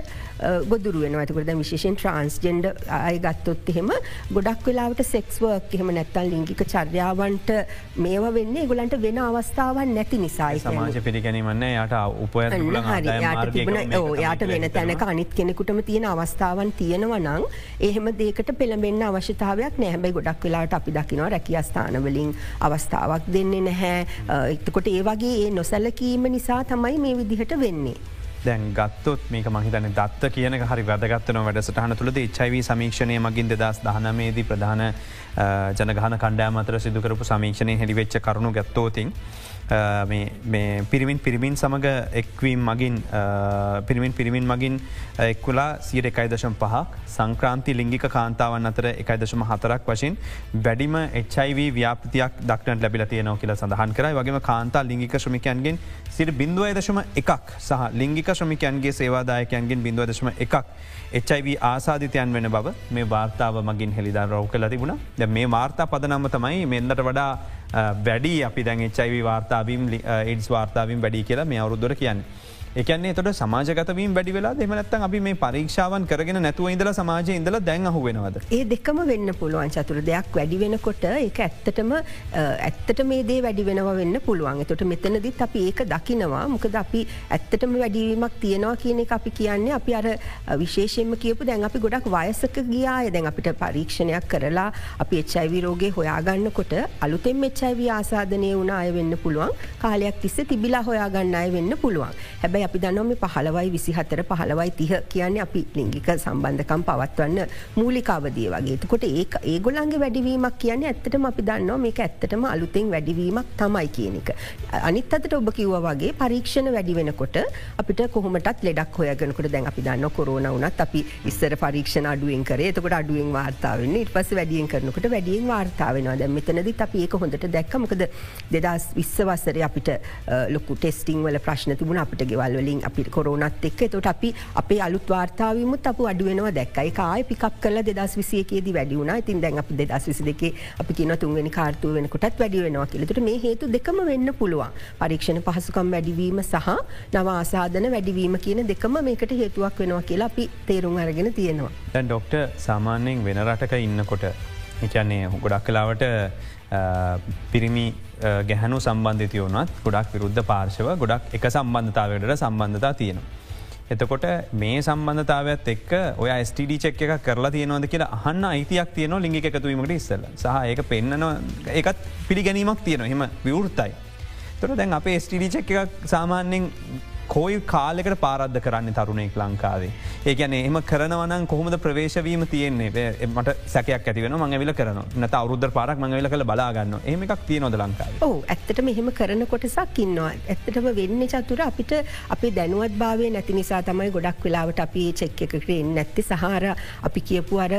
ගොදුරුවෙන ඇතකට විශේෂෙන් ට්‍රන්ස්ජෙන්ඩ අය ගත්තොත් එහෙම ගොඩක් වෙලාවට සෙක්ස්වර්ක් එහෙම නැත්තල් ලිංගික චර්යාවන්ට මේව වෙන්නේ ගොලන්ට වෙන අවස්ථාවන් නැති නිසායි සමාජ පිළිගැනීමන්න යට උපය යාට වෙන තැනක අනිත් කෙනෙකුටම තියෙන අවස්ථාවන් තියෙනව නං එහෙම දේකට පෙළඹෙන්න්න අවශ්‍යතාවයක් නැහැබයි ගොඩක් වෙලාට අපි දකිනවා රැකිය ස්ථානවලින් අවස්ථාවක් දෙන්නේ නැහැ එතකොට ඒ වගේ ඒ නොසැලකීම නිසා තමයි මේ විදිහට වෙන්නේ. දැන් ගත්තොත් මේක මහිතන දත්ත කියන හරි වැදගත්තන වැඩසටහන තුළද එච්චයිව සමීක්ෂණය මගින් දෙදස් දහනමේදී ප්‍රධාන ජනගහන කණ්ඩෑම අතර සිදුකරපු සමීක්ෂණය හෙළිවෙච්ච කරුණු ගත්තෝතින්. පිරිමින් පිරිමින් සමඟ එක්වීම් මගින් පිරිමින් පිරිමින් මගින් එක්කුලා සියට එකයි දශම් පහක්. සංක්‍රාන්ති ලිංගික කාන්තාවන් අතර එකයි දශම හතරක් වශයෙන් වැඩිම එච්යිව ව්‍යාපතියක් දක්නට ලැබිල තියනෝ කියල සඳහන් කරයි වගේම කාන්තා ලිංගික ශ්‍රමිකයන්ගෙන් සිට බිඳුවයි දශම එකක් සහ ලිංගික ශ්‍රමිකයන්ගේ සේවාදායකයන්ගෙන් බිඳුව දශම එකක් එච්යිව ආසාධිතයන් වෙන බව මේ වාර්තාව මගින් හෙළිදා රව් කල තිබුණ. ද මේ වාර්තා පදනම්ම තමයි මෙන්නට වඩා වැඩි අපි දැන් එච්චයිව වාර්තාවීම් ඉඩස් වාර්තාවීම් වැඩි කියලා මේ අවුරුද්දර කියන්නේ. එකන්නේ තොට සමාජගතවීම වැඩි වෙලා දෙමනත්තන් අපි මේ පරීක්ෂාවන් කරගෙන නැතුව ඉදල සමාජය ඉදල දැන් අහු වෙනවද. ඒ දෙකම වෙන්න පුළුවන්. චතුර දෙයක් වැඩි වෙනකොට එක ඇත්තටම ඇත්තට මේ දේ වැඩි වෙනව වෙන්න පුළුවන්. තොට මෙතනදිත් අපි ඒක දකිනවා. මොකද අපි ඇත්තටම වැඩිවීමක් තියෙනවා කියන එක අපි කියන්නේ අපි අර විශේෂයෙන්ම කියපු දැන් අපි ගොඩක් වයසක ගියාය. දැන් අපිට පරීක්ෂණයක් කරලා අපි එච්චයිවි රෝගේ හොයාගන්නකොට අලුතෙන් එච්චයිව ආසාධනය වුණ අය වෙන්න පුළුවන්. කාලයක් තිස්ස තිබිලා හොයාගන්න අය වෙන්න පුළුවන්. හැබැයි අපි දනොම පහලවයි විසිහතර පහලවයි තිහ කියන්නේ අපි ලිංගික සම්බන්ධකම් පවත්වන්න මූලිකාවදිය වගේ. කොට ඒ ඒගොලන්ගේ වැඩිවීමක් කියන්නේ ඇත්තටම අපි දන්නවා මේක ඇත්තටම අලුතෙන් වැඩිවීමක් තමයි කියනක. අනිත් අතට ඔබ කිව්ව වගේ පරීක්ෂණ වැඩි වෙනකොට අපිට කොහොමටත් ලෙඩක් හොයගෙනකට දැන් අපි දන්න කොරෝන වනත් අපි ඉස්සර පරීක්ෂණ අඩුවෙන් කරේ. එතකොට අඩුවෙන් වාර්තාවන්න ඉට පස වැඩියෙන් කරනකට වැඩියෙන් වාර්තාවෙනවා දැ මෙතනද අපි ඒක හොඳට දැක්කමකද දෙදස් විශ්වසරය අපිට ලොකු ටෙස්ටිං වල ප්‍රශ්න තිබුණ. අපිට ගෙවල් වලින් අපි කොරෝනත් එක්ක. තොට අපි අපේ අලුත් වාර්තාවීමුත් අප අඩුවෙනවා දැක්කයි කාය පිකක් කල දෙදස් විසියකේද වැඩිවුණ ඉතින් දැන් අප දෙදස් විසි දෙකේ අපි කියන තුන්වෙනි කාර්තුව වෙනකොටත් වැඩි වෙනවා කියලට මේ හේතු දෙකම වෙන්න පුළුවන්. පරීක්ෂණ පහසුකම් වැඩිවීම සහ නව ආසාධන වැඩිවීම කියන දෙකම මේකට හේතුවක් වෙනවා කියලා අපි තේරුම් අරගෙන තියෙනවා. දැන් ඩොක්ට සාමාන්‍යයෙන් වෙන රටක ඉන්නකොට එකන්නේ ගොඩක් කලාවට පිරිමි ගැහනු සම්බන්ධිතය වනත් ගොඩක් විරුද්ධ පාර්ශව ගොඩක් එක සම්බන්ධතාවයට සම්බන්ධතා තියෙනවා. එතකොට මේ සම්බන්ධතාවත් එක් ඔය ස්ටඩ චෙක් එක කරලා තියනවද කියලා අහන්න අයිතියක් තියන ලිඟි එකතුවීමට ඉස්සල සහ ඒක පෙන්න්නන එකත් පිළිගැනීමක් තියෙන හෙම විවෘත්තයි. තොර දැන් අපේ ස්ටඩ චෙක් එකක් සාමාන්‍යෙන් කොයි කාලෙකට පාරද්ධ කරන්න තරුණෙක් ලංකාවේ. ඒගැන එම කරනවන කොහොමද ප්‍රවේශවීම තියන්නේ? මට සැකයක් ඇතිවෙන මඟවිල කරන නත අවරුද්ධ පාරක් මඟවිල කළ බලාගන්න එම එකක් තිය නොද ලංකාව? ඕ ඇත්තට මෙහෙම කරන කොටසක් ඉන්නවා. ඇත්තටම වෙන්න චතුර අපිට අපි දැනුවත් භාවය නැති නිසා තමයි ගොඩක් වෙලාවට අපි චෙක් එකකරෙන් නැත්ති සහර අපි කියපු අර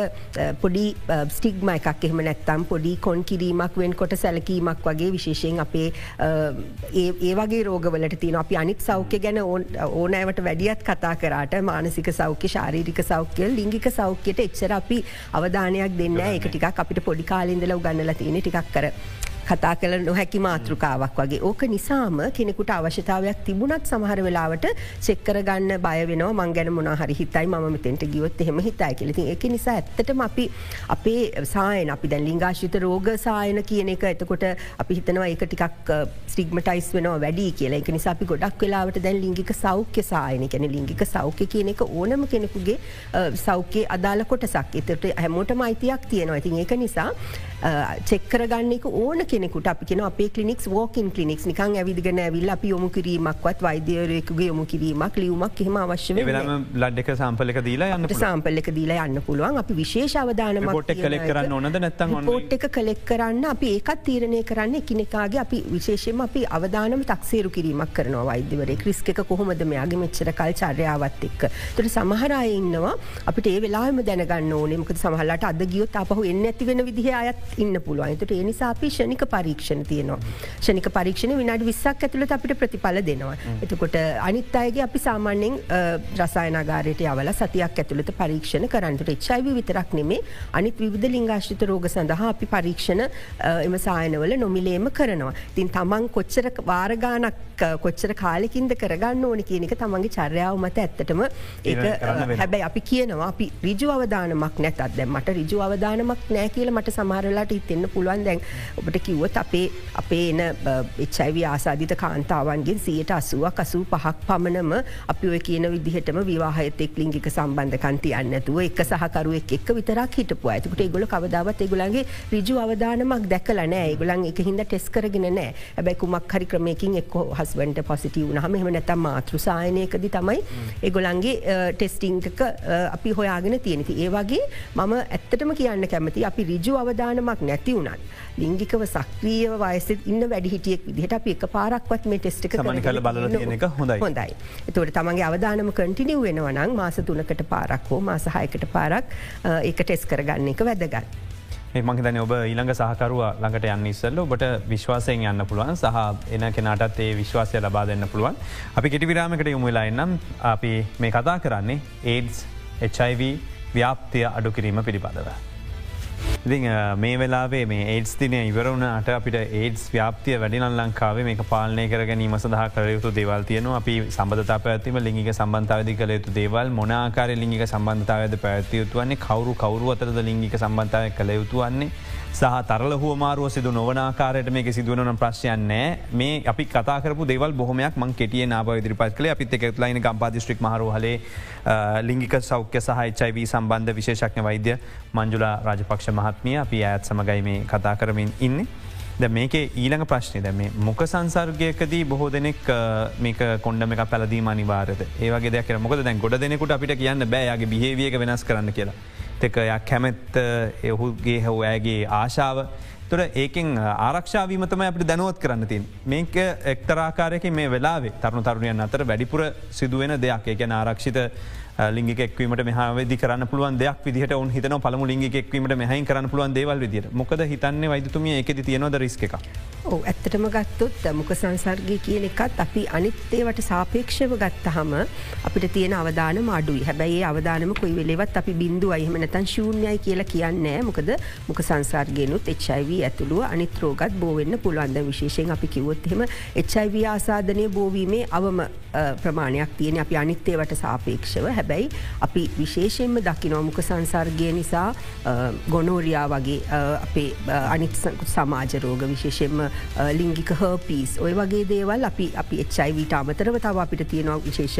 පොඩි ස්ටිග්ම එකක්. එහෙම නැත්තම් පොඩි කොන් කිරීමක් වෙන් කොට සැලකීමක් වගේ විශේෂයෙන් අපේ ඒ වගේ රෝගවලට තින අපි අනිත් සෞඛ්‍ය ගැන ඕනෑවට වැඩියත් කතා කරට මානසික සෞඛ්‍ය ශාරීරික සෞඛ්‍ය ලිංගික සෞඛ්‍යයට එච්චර අපි අවධානයක් දෙන්න එක ටික් අපිට පොඩි කාලින්දල උගන්නල තියෙන ටිකක් කර කතා කළ නොහැකි මාතෘකාවක් වගේ. ඕක නිසාම කෙනෙකුට අවශ්‍යතාවයක් තිබුණත් සමහර වෙලාවට චෙක්කර ගන්න බය වෙන මං ගැන මොනහරි හිතයි ම මෙතෙන්ට ගියොත් එහෙම හිතයි කෙලති එක නිසා ඇත්තටම අපි අපේ සායන අපි දැන් ලිංගාශිත රෝග සායන කියන එක. එතකොට අපි හිතනවා ඒක ටිකක් ස්ටිගමටයිස් වෙනවා වැඩි කියලා. එක නිසා අපි ගොඩක් වෙලාවට දැන් ලිංගික සෞඛ්‍ය සායන කැන ලිංගික සෞඛ්‍ය කියන එක ඕනම කෙනෙකුගේ සෞඛ්‍ය අදාල කොටසක්. එතට හැමෝටම අයිතියක් තියෙනවා. ඉතින් ඒක නිසා චෙක්කර ගන්න එක ඕන කෙ කෙනෙකුට අපි කියෙන අපේ කලිනික් ෝකින් කලිනික් නිකං ඇවිදිගෙන ඇවිල් අපි යොමු කිරීමක්වත් වෛද්‍යවරයකුගේ යොමු කිරීමක් ලියවමක් හෙම අවශ්‍ය ලඩ්ඩක සම්පලක දීලා යන්න සම්පලක දීලා යන්න පුළුවන්. අපි විශේෂ අවධානම පොට් කලෙක් කරන්න ඕනද නැත්තන් පෝට් එක කලෙක් කරන්න අපි ඒකත් තීරණය කරන්න එකනෙකාගේ අපි විශේෂම අපි අවධානම තක්සේරු කිරීමක් කරනවා වෛද්‍යවරේ ක්‍රිස් එක කොහොමද මෙයාගේ මෙච්චර කල් චර්යාවත් එක්ක? තුට සමහරය ඉන්නවා අපිට ඒ වෙලාම දැනගන්න ඕනෙමක සමහලට අද ගියොත් අපහු එන්න ඇති වෙන විදිහ අයත් ඉන්න පුළුවන්. තුට ඒ නිසා අපි ෂණික පරීක්ෂණ තියනවා. ෂණික පරීක්ෂණ විනාඩ විස්සක් ඇතුළට අපිට ප්‍රතිඵල දෙනවා. එතකොට අනිත් අයගේ අපි සාමාන්‍යෙන් රසායනගාරයට යවල සතියක් ඇතුළට පරීක්ෂණ කරන්නට එච්චයිව විතරක් නෙමේ. අනිත් විවිධ ලිංගාශ්ිත රෝග සඳහා අපි පරීක්ෂණ එම සායනවල නොමිලේම කරනවා. තින් තමන් කොච්චර වාරගානක් කොච්චර කාලෙකින්ද කරගන්න ඕන කියනක තමන්ගේ චර්යාව මත ඇත්තටම ඒ හැබැයි අපි කියනවා අපි රිජු අවධානමක් නැතත් දැ මට රිජු අවධානමක් නෑ කියල මට සමහරලාට ඉතින්න පුළුවන්. දැන් ඔබට කිව්වත් අපේ අපේ එන එච්චයිවි ආසාධිත කාන්තාවන්ගෙන් සියට අසුවක් අසූ පහක් පමණම අපි ඔය කියන විදිහටම විවාහයතෙක් ලිංගික සම්බන්ධකන්ති අන්නතුව එක සහකරුවෙක් එක් විතරක් හිටපු ඇතකට ගොල කවදාවත් ඒගුලන්ගේ රිජු අවධානමක් දැකල නෑ ගුලන් එක හිද ටෙස් කරගෙන නෑ ඇබැයි කුමක් හරි ක්‍රමයකින් එක් හස්වන්ට පොසිටව නහම එම නැතම් මාතෘසායනයකද තමයි ඒගොලන්ගේ ටෙස්ටිංක අපි හොයාගෙන තියෙනති ඒවාගේ මම ඇත්තටම කියන්න කැමති අපි රිජු අවධානමක් නැති වුණත්. ලිංගිකව සක්‍රියව වයසත් ඉන්න වැඩිහිටියෙක් විදිහට අපි එක පාරක්වත් මේ ටෙස්ට මනි කල බල එක හොඳයි. හොඳයි. එතවට තමගේ අවධානම කටිනිව් වෙනවනං මාස තුනකට පාරක් හෝ මාසහයකට පාරක් ඒක ටෙස් කරගන්න එක වැදගත්. මහිතන ඔබ ඊළඟ සහකරුව ළඟට යන්න ඉස්සල්ල ඔබට විශ්වාසයෙන් යන්න පුළුවන්. සහ එන කෙනටත් ඒ විශ්වාසය ලබා දෙන්න පුළුවන්. අපි කෙටි විරාමකට යොමුවෙලා එන්නම්. අපි මේ කතා කරන්නේ ඒඩස් HIV ව්‍යාප්තිය අඩු කිරීම පිළිබඳව. ඉති මේ වෙලාේ මේ ඒඩස් තිනය ඉවරුණට අපිට ඒඩස් ව්‍යාපතිය වැඩින ලංකාවේ මේ පාලනය කර ගැනීම සඳහ කරයුතු දේවල් තියනවා. අපි සබඳතා පැත්තිම ලිංගික සම්බන්ධාවදි කළ යුතු දේවල් මොනාකාර ලිංගික සම්බන්ධතාවද පැත්තියයුතුවන්නේ කවරු කවරු අතරද ලිංගික සම්බන්ධාව කළ යුතුවන්නේ සහ තරල හුවමාරුව සිදු නොවනාකාරයට මේක සිදුවන ප්‍රශ්යන්නෑ මේ අපි කතාකරපු දෙවල් බොහොමයක් මං කෙටිය නාව ඉදිරිපත් කළ. අපිත් එක ලයින ගම්පාදිස්ට්‍රික් මහරහලේ ලිංගික සෞඛ්‍ය සහහිචයිවී සම්බන්ධ විශේෂක්න වෛද්‍ය මංජුලා රාජපක්ෂ මහත්මිය අපි ඇත් සමගයි මේ කතා කරමින් ඉන්න. ද මේක ඊළඟ ප්‍රශ්නය දැ මේ මොක සංසර්ගයකදී බොහෝ දෙනෙක් මේක කොන්ඩම එක පැලදීම අනිවාරද ඒවගේ දෙයක් මොකද දැන් ගොඩ දෙනෙකුට අපිට කියන්න බෑයාගේ බිහේවියක වෙනස් කරන්න කියලා. තකයක් කැමැත්ත එහුගේ හෝ ඇගේ ආශාව තොර ඒකෙන් ආරක්ෂාවීමතම අපට දැනුවත් කරන්න තින්. මේක එක්තරාකාරයක මේ වෙලාවේ තරුණු තරුණයන් අතර වැඩිපුර සිදුවෙන දෙයක් ඒකැන ආරක්ෂිත ලිංගිකෙක්වීමට මෙහාවදි කරන්න පුළුවන් දෙයක් විදිහට ඔන් හිතන පළමු ලිංගිකෙක්වීමට මෙහහි කරන්න පුළුවන් දේවල් විදිර මොකද හිතන්නේ වෛතුමිය එකෙති තියෙනවද රිස්ක එක. ඕ ඇත්තටම ගත්තොත් මුක සංසර්ගය කියන එකත් අපි අනිත්තේවට සාපේක්ෂව ගත්තහම අපිට තියෙන අවධාන මාඩුයි හැබැයි අවධානම කොයි වෙලෙවත් අපි බින්දු අයහම නැතන් ශූන්‍යයි කියලා කියන්නෑ මොකද මුක සංසර්ගයනුත් එච්චයිව ඇතුළුව අනිත් රෝගත් බෝවෙන්න පුළුවන්ද විශේෂයෙන් අපි කිවොත්හෙම එච්චයිව ආසාධනය බෝවීමේ අවම ප්‍රමාණයක් තියෙන අපි අනිත්තේවට සාපේක්ෂව. හැබ හැබැයි අපි විශේෂයෙන්ම දකි නොමුක සංසර්ගය නිසා ගොනෝරයා වගේ අපේ අනිත් සමාජරෝග විශේෂෙන්ම ලිංගික හර්පිස් ඔය වගේ දේවල් අපි අපි එච්චයිවිට අමතරව තව අපිට තියෙනවා විශේෂ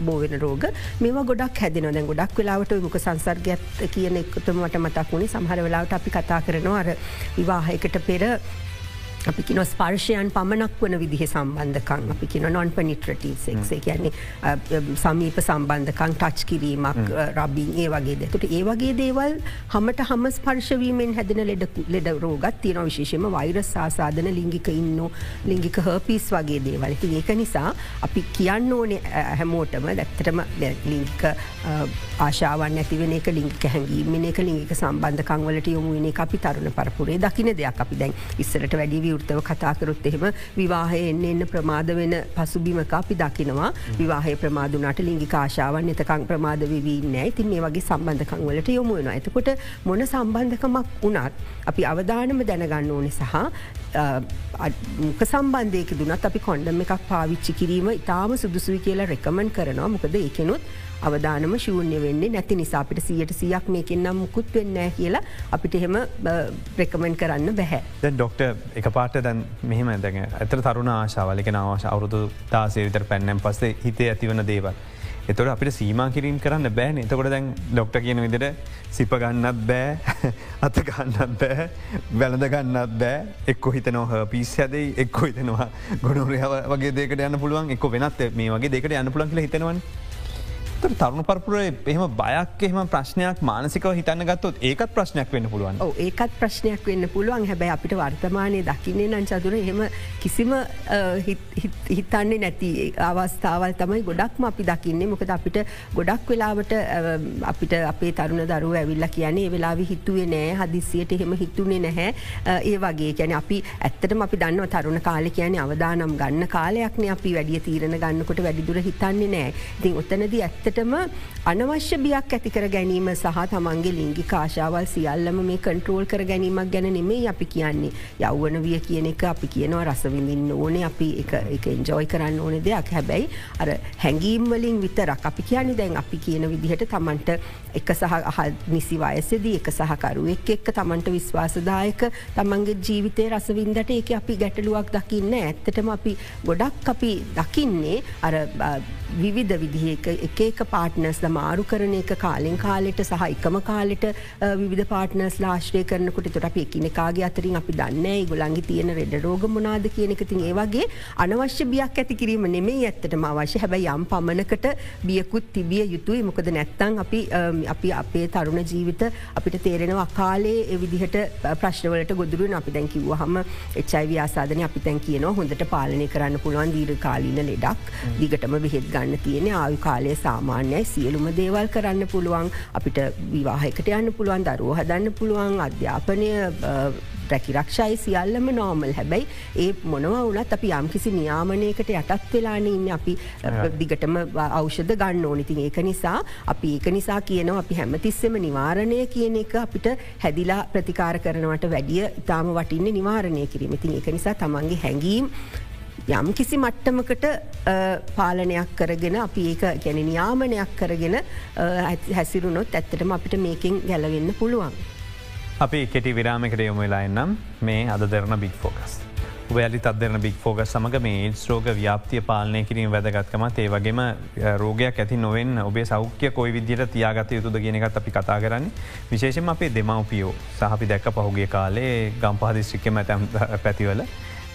බෝවෙන රෝග. මේවා ගොඩක් හැදෙන දැන් ගොඩක් වෙලාවට මුක සංසර්ගයත් කියන එක්තුමට මතක් වුණේ සහර වෙලාවට අපි කතා කරනවා අර විවාහයකට පෙර අපි කින ස්පර්ශයන් පමණක් වන විදිහ සම්බන්ධකං අපි කියන නොන් පනිට්‍රටී සෙක්සේ කියන්නේ සමීප සම්බන්ධකං ටච් කිරීමක් රබින් ඒ වගේ දෙතුට ඒ වගේ දේවල් හමට හම ස්පර්ශවීමෙන් හැදෙන ලෙඩ රෝගත් තියෙන විශේෂම වෛරස් ආසාධන ලිංගික ඉන්න ලිංගික හපිස් වගේ දේවල්. ති ඒක නිසා අපි කියන්න ඕනේ හැමෝටම දැත්තටම ලිංගික ආශාවන් ඇතිවෙන එක ලිංගික හැඟීම එක ලිංගික සම්බන්ධකංවලට යොමුුවනේ අපි තරුණ පරපුරේ දකින දෙයක්. අපි දැන් ඉස්සරට වැඩිවී විවෘතව කතාකරොත් එහෙම විවාහය එන්න එන්න ප්‍රමාද වෙන පසුබිමක අපි දකිනවා. විවාහය ප්‍රමාදුනට ලිංගි කාශාවන් එතකං ප්‍රමාද වී නෑ තින් මේ වගේ සම්බන්ධකං වලට යොමු වෙන එතකොට මොන සම්බන්ධකමක් වනත් අපි අවධානම දැනගන්න ඕනෙ සහ මුක සම්බන්ධයක දුනත් අපි කොන්ඩම් එකක් පාවිච්චි කිරීම ඉතාම සුදුසුයි කියලා රෙකමන් කරනවා. මොකද ඒකෙනුත් අවධානම ශූන්‍ය වෙන්නේ නැති නිසා අපිට සියට සියක් මේකෙන් නම් මුකුත් වෙන්න කියලා අපිට එහෙම ප්‍රකමෙන්් කරන්න බැහැ. දැන් ඩොක්ට එක පාට දැන් මෙහෙම දැන් ඇතර තරුණ ආශාවලික නවාශ අවුරුදු තාසේ විතර පැන්නම් පස්සේ හිතේ ඇතිවන දේවල්. එතොට අපිට සීම කිරීම කරන්න බෑන එතකොට දැන් ඩොක්ට කියන විදිට සිප ගන්නත් බෑ අත ගන්නත් බෑ වැලඳ ගන්නත් බෑ එක්කො හිතනව පිස් හැදයි එක්කො හිතනවා ගොඩුරයාව වගේ දෙකට යන්න පුළුවන් එක්ක වෙනත් මේ වගේ දෙකට යන්න පුළන් කියල හිතනවන් තරුණ පරපුරේ එහෙම බයක් එහෙම ප්‍රශ්නයක් මානසිකව හිතන්න ගත්තොත් ඒකත් ප්‍රශ්නයක් වෙන්න පුළුවන්. ඒකත් ප්‍රශ්නයක් වෙන්න පුළුවන්. හැබැයි අපිට වර්තමානය දකින්නේ නං චතුර එහෙම කිසිම හිතන්නේ නැති අවස්ථාවල් තමයි ගොඩක්ම අපි දකින්නේ. මොකද අපිට ගොඩක් වෙලාවට අපිට අපේ තරුණ දරුව ඇවිල්ල කියන්නේ වෙලාවි හිතුවේ නෑ හදිසියට එහෙම හිතුනේ නැහැ. ඒ වගේ. කැන අපි ඇත්තටම අපි දන්න තරුණ කාලෙ කියන අවදානම් ගන්න කාලයක්න අපි වැඩිය තීරණ ගන්නකොට වැඩිදුර හිතන්නේ නෑ. ඉතින් ඔත්තනද ඇත්තට ඇත්තටම අනවශ්‍ය බියක් ඇතිකර ගැනීම සහ තමන්ගේ ලිංගි කාශාවල් සියල්ලම මේ කන්ට්‍රෝල් කර ගැනීමක් ගැන නෙමේ අපි කියන්නේ. යව්වන විය කියන එක අපි කියනවා රසවිඳින්න ඕනේ අපි එක එන්ජෝයි කරන්න ඕන දෙයක්. හැබැයි අර හැඟීම්වලින් විතරක් අපි කියන්නේ දැන් අපි කියන විදිහට තමන්ට එක සහ නිසි වයසදී එක සහකරුවෙක් එක්ක තමන්ට විශ්වාසදායක තමන්ගේ ජීවිතය රසවින්දට ඒක අපි ගැටලුවක් දකින්න ඇත්තටම අපි ගොඩක් අපි දකින්නේ අර විවිධ විදිහ එක එක පාට්නස් මාරු කරන එක කාලෙන් කාලෙට සහ එකම කාලෙට විධ පාටනස් ලාශ්‍රය කරනකොට තොට අප එකනෙකාගේ අතරින් අපි දන්න ගොලන්ගි තියෙන රෙඩ රෝග මොනාද කියන එක. තින් ඒවගේ අනවශ්‍ය බියක් ඇති කිරීම නෙමේ ඇත්තට අවශ්‍ය. හැබැයි යම් පමණකට බියකුත් තිබිය යුතුයි. මොකද නැත්තං අපි අපි අපේ තරුණ ජීවිත අපිට තේරෙනවා කාලේ එවිදිහට ප්‍රශ්නවලට ගොදුරුවෙන් අපි දැන්කිව හම එච්චයි ආසාධන අපි තැන් කියනවා. හොඳට පාලනය කරන්න පුළුවන් දීර කාලීන ලෙඩක් දිගටම බෙහෙත් ගන්න තියෙන ආයු කාලය සාමාන්‍යයි. සියලුම දේවල් කරන්න පුළුවන්. අපිට විවාහයකට යන්න පුළුවන් දරුව හදන්න පුළුවන් අධ්‍යාපනය රැකිරක්ෂයි සියල්ලම නෝමල් හැබැයි ඒ මොනවා වනත් අපි යම්කිසි නියාමනයකට යටත් වෙලාන ඉන්න. අපි දිගටම අවෂධ ගන්න ඕනිතින් ඒක නිසා අපි ඒක නිසා කියනවා අපි හැමතිස්සෙම නිවාරණය කියන එක අපිට හැදිලා ප්‍රතිකාර කරනවට වැඩිය ඉතාම වටින්න නිවාරණය කිරීම. ඉතින් ඒක නිසා තමන්ගේ හැඟීම් යම් කිසි මට්ටමකට පාලනයක් කරගෙන අපි ඒක ගැන නියාමනයක් කරගෙන හැසිරුණොත් ඇත්තටම අපිට මේකින් ගැලවෙන්න පුළුවන්. අපි කෙටි විරාමකට යොම වෙලා එන්නම් මේ අද දෙරන බික් ෆෝකස්. වැලි අදරන බික් ෆෝග සමඟ මේ ස්රෝග ව්‍යාපතිය පාලනය කිරීම වැදගත්කමත් ඒ වගේම රෝගයක් ඇති නොවෙන් ඔබේ සෞඛ්‍ය කොයි විදිට තියාගත යුතුද ගෙනකත් අපි කතා කරන්න විශේෂම අපේ දෙමවපියෝ සහපි දැක්ක පහුගේ කාලේ ගම්පාදිශ්‍රික්කම ඇතැම් පැතිවල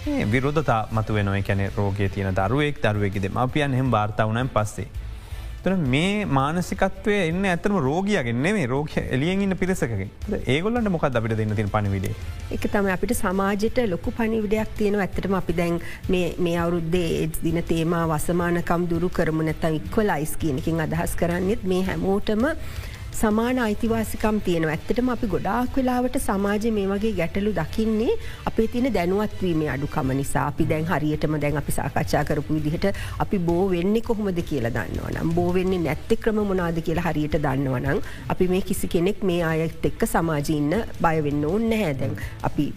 විරෝධතා මතු වෙනො කැන රෝගය තියෙන දරුවෙක් දරුවකෙද අපියන් හෙම වාර්තාවනයන් පස්සේ. තන මේ මානසිකත්වය එන්න ඇතම රෝගියගෙන් මේ රෝග එලියෙන් ඉන්න පිරිසකගේ. ඒගොල්ලට මොකක් අපිට දෙන්න තින පනිවිඩේ එක තම අපිට සමාජයට ලොකු පනිවිඩයක් තියෙන ඇත්තටම අපි දැන් මේ අවුරුද්දේ දින තේමා වසමානකම් දුරු කරමු නැත ඉක්ව ලයිස් කියනකින් අදහස් කරන්නෙත් මේ හැමෝටම සමාන අයිතිවාසිකම් තියෙන ඇත්තටම අපි ගොඩාක් වෙලාවට සමාජ මේ වගේ ගැටලු දකින්නේ අපේ තියෙන දැනුවත්වීමේ අඩුකම නිසා. අපි දැන් හරියටම දැන් අපි සාකච්ඡා කරපු විදිහට අපි බෝ වෙන්නේ කොහොමද කියලා දන්නවනම් බෝ වෙන්නේ නැත්තෙ ක්‍රම මොනාද කියලා හරියට දන්නවනම් අපි මේ කිසි කෙනෙක් මේ අයත් එක්ක සමාජීන්න බයවෙන්න ඕන්න නැහැ. දැන් අපි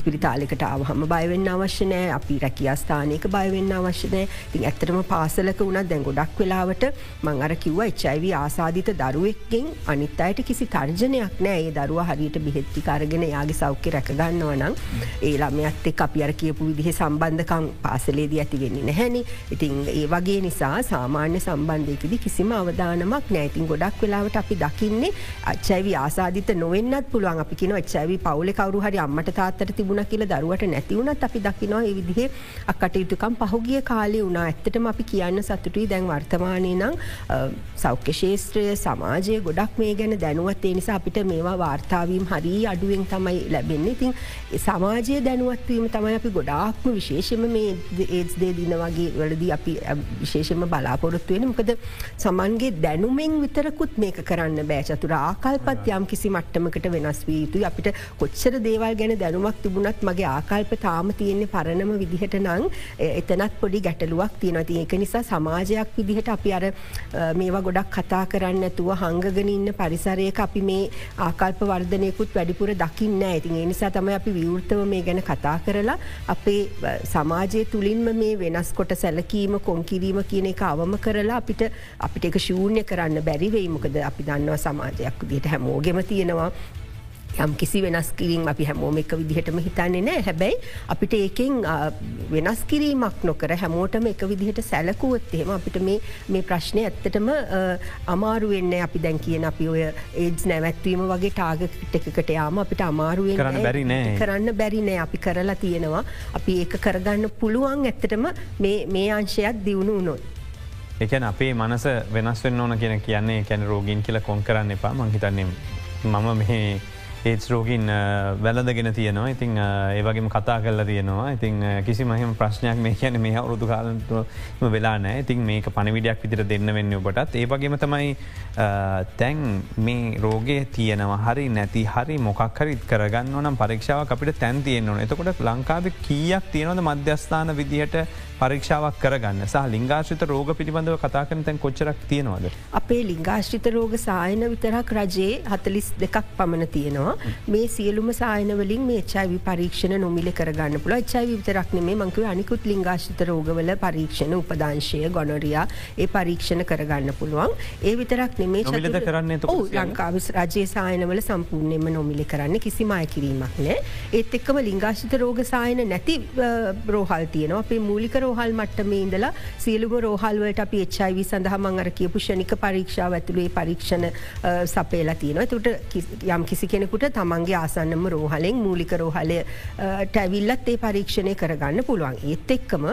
ස්පිරිතාලෙකට ආවහම බයවෙන්න අවශ්‍ය නෑ අපි රැකියස්ථානයක බයවෙන්න අවශ්‍යනෑ තින් ඇත්තටම පාසලක වුණත් දැන් ගොඩක් වෙලාවට මං අර කිව්ව එච්චයිවී ආසාධිත දරුවෙක්ගේ ඒකෙන් අනිත් අයට කිසි තර්ජනයක් නෑ. ඒ දරුව හරියට බෙහෙත්ති කරගෙන යාගේ සෞඛ්‍ය රැකගන්නව නම් ඒ ළමයත් එක් අපි අර කියපු විදිහ සම්බන්ධකම් පාසලේදී ඇතිවෙන්නේ නැහැනි. ඉතින් ඒ වගේ නිසා සාමාන්‍ය සම්බන්ධයකද කිසිම අවධානමක් නෑතින් ගොඩක් වෙලාවට අපි දකින්නේ අච්චයිවි ආසාධිත නොවෙන්නත් පුළුවන්. අපි කියන එච්චවි පවුල කවරු හරි අම්මට තාත්තට තිබුණ කියල දරුවට නැතිවුණත් අපි දකිනවා ඒ විදිහ අකටයුතුකම් පහුගිය කාලේ වුණා. ඇත්තටම අපි කියන්න සතුටුයි දැන් වර්තමානය නම් සෞඛ්‍ය ශේත්‍රය සමාජය ගොඩක් මේ ගැන දැනුවත් ඒ නිසා අපිට මේවා වාර්තාවීම් හරි අඩුවෙන් තමයි ලැබෙන්නේ. ඉතින් සමාජය දැනුවත්වීම තමයි අපි ගොඩාක්ම විශේෂම මේ ඒස් දේ දින වගේ වලදී අපි විශේෂම බලාපොරොත්තු වෙන මොකද සමන්ගේ දැනුමෙන් විතරකුත් මේක කරන්න බෑචතුර ආකල්පත් යම් කිසි මට්ටමකට වෙනස් වී යුතුයි. අපිට කොච්චර දේවල් ගැන දැනුමක් තිබුණත් මගේ ආකල්ප තාම තියෙන්නේ පරණම විදිහට නං එතනත් පොඩි ගැටලුවක් තියෙනවති ඒක නිසා සමාජයක් විදිහට අපි අර මේවා ගොඩක් කතා කරන්න ඇතුව හංග කරගෙන ඉන්න පරිසරයක අපි මේ ආකල්ප වර්ධනයකුත් වැඩිපුර දකින්න ඇතින් ඒ නිසා තමයි අපි විවෘතව මේ ගැන කතා කරලා අපේ සමාජය තුළින්ම මේ වෙනස් කොට සැලකීම කොන්කිරීම කියන එක අවම කරලා අපිට අපිට එක ශූන්‍ය කරන්න බැරිවෙයි මොකද අපි දන්නවා සමාජයක් දිට හැමෝගෙම තියෙනවා. යම් කිසි වෙනස් කිරීම අපි හැමෝම එක විදිහටම හිතන්නේ නෑ. හැබැයි අපිට ඒකෙන් වෙනස් කිරීමක් නොකර හැමෝටම එක විදිහට සැලකුවත් එහෙම අපිට මේ ප්‍රශ්නය ඇත්තටම අමාරුවෙන්න අපි දැන් කියන අපි ඔය ඒඩ්ස් නැවැත්වීම වගේ ටාගට එකකට යාම අපිට අමාරුවෙන් කරන්න බැරි නෑ. කරන්න බැරි නෑ. අපි කරලා තියෙනවා. අපි ඒක කරගන්න පුළුවන් ඇත්තටම මේ අංශයක් දියුණු වුණොත්. එකන අපේ මනස වෙනස් වෙන්න ඕන කියෙන කියන්නේ කැන රෝගීන් කියල කොන් කරන්න එපා. මංහිතන්නේ මම මේ ඒස් රෝගින් වැලදගෙන තියෙනවා. ඉතින් ඒවගේම කතා කල්ල තියෙනවා. ඉතින් කිසි මහම ප්‍රශ්නයක් මේ කියන මේ අවුරුදු කාලටම වෙලා නෑ ඉතින් මේක පණවිඩයක් විදිර දෙන්න වෙන්න ඔබටත්. ඒවගේම තමයි තැන් මේ රෝගය තියෙනවා. හරි නැති හරි මොකක් හරිත් කරගන්න නම් පරීක්ෂාව අපිට තැන් තියෙන්නවා එතකොට ලංකාව කීයක් තියෙනවද මධ්‍යස්ථාන විදිහට පරීක්ෂාවක් කරගන්න. සහ ලිංගාශ්‍රිත රෝග පිළිබඳව කතා කරන තැන් කොච්චරක් තියෙනවද. අපේ ලිංගාශ්‍රිත රෝග සායන විතරක් රජයේ හතලිස් දෙකක් පමණ තියෙනවා. මේ සියලුම සායනවලින් මේ චයිවි පරීක්ෂණ නොමිල කරගන්න පුළ චයි විතරක් නෙමේ මංකව අනිකුත් ලිංගාශ්‍රිත රෝගවල පරීක්ෂණ උපදාංශය ගොනොරයා ඒ පරීක්ෂණ කරගන්න පුළුවන්. ඒ විතරක් නෙමේ චිලද කරන්න ලංකාවිස් රජයේ සායනවල සම්පූර්ණයම නොමිලි කරන්න කිසිම අය කිරීමක් නෑ. ඒත් එක්කම ලිංගාශ්ිත රෝග සායන නැති රෝහල් තියනවා. අපේ මූලිකර රෝහල් මට්ටමේ ඉඳලා සියලුම රෝහල්වලට අපි එච්චයිවි සඳහමං අර කියපු ෂණික පරීක්ෂාව ඇතුළේ පරීක්ෂණ සපේලා තියෙනවා. තුට යම් කිසි කෙනෙකුට තමන්ගේ ආසන්නම රෝහලෙන් මූලික රෝහලය ටැවිල්ලත් ඒ පරීක්ෂණය කරගන්න පුළුවන්. ඒත් එක්කම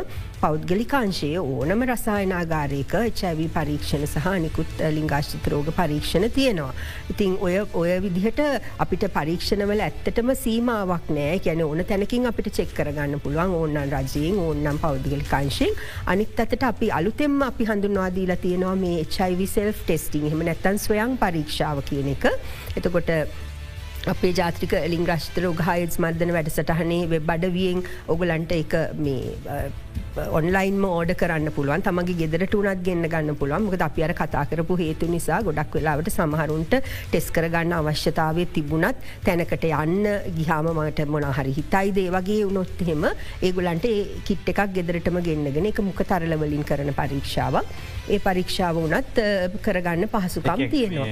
පෞද්ගලිකාංශයේ ඕනම රසායනාගාරයක එච්චැවී පරීක්ෂණ සහ නිකුත් ලිංගාශ්ිත රෝග පරීක්ෂණ තියෙනවා. ඉතිං ඔය ඔය විදිහට අපිට පරීක්ෂණවල ඇත්තටම සීමාවක් නෑ ගැන ඕන තැනකින් අපිට චෙක් කරගන්න පුළුවන් ඕන්නන් රජයෙන් ඕන්නම් පෞද්ගල පෞද්ගලිකංශයෙන් අනිත් අතට අපි අලුතෙම අපි හඳුන්වාදීලා තියෙනවා මේ HIV සෙල්් ටෙස්ටිං හම නැත්තන් ස්වයං පරීක්ෂාව කියන එක. එතකොට අපේ ජාත්‍රික එලින් රශ්තර ගහයස් මර්ධන වැඩසටහනේ වෙබ් අඩවියෙන් ඔගලන්ට එක මේ ඔන්ලයින්ම ඕඩ කරන්න පුළුවන්. තමගේ ගෙදරට උනත් ගන්න ගන්න පුළුවන්. මොකද අපි අර කතා කරපු හේතු නිසා ගොඩක් වෙලාවට සමහරුන්ට ටෙස් කරගන්න අවශ්‍යතාවය තිබුණත් තැනකට යන්න ගිහාම මට මොනහරි හිතයි දේ වගේ උනොත් එහෙම ඒගුලන්ට කිට් එකක් ගෙදරටම ගෙන්න්නගෙන එක මුක තරලවලින් කරන පරීක්ෂාවක්. ඒ පරීක්ෂාව වනත් කරගන්න පහසුකම් තියෙනවා.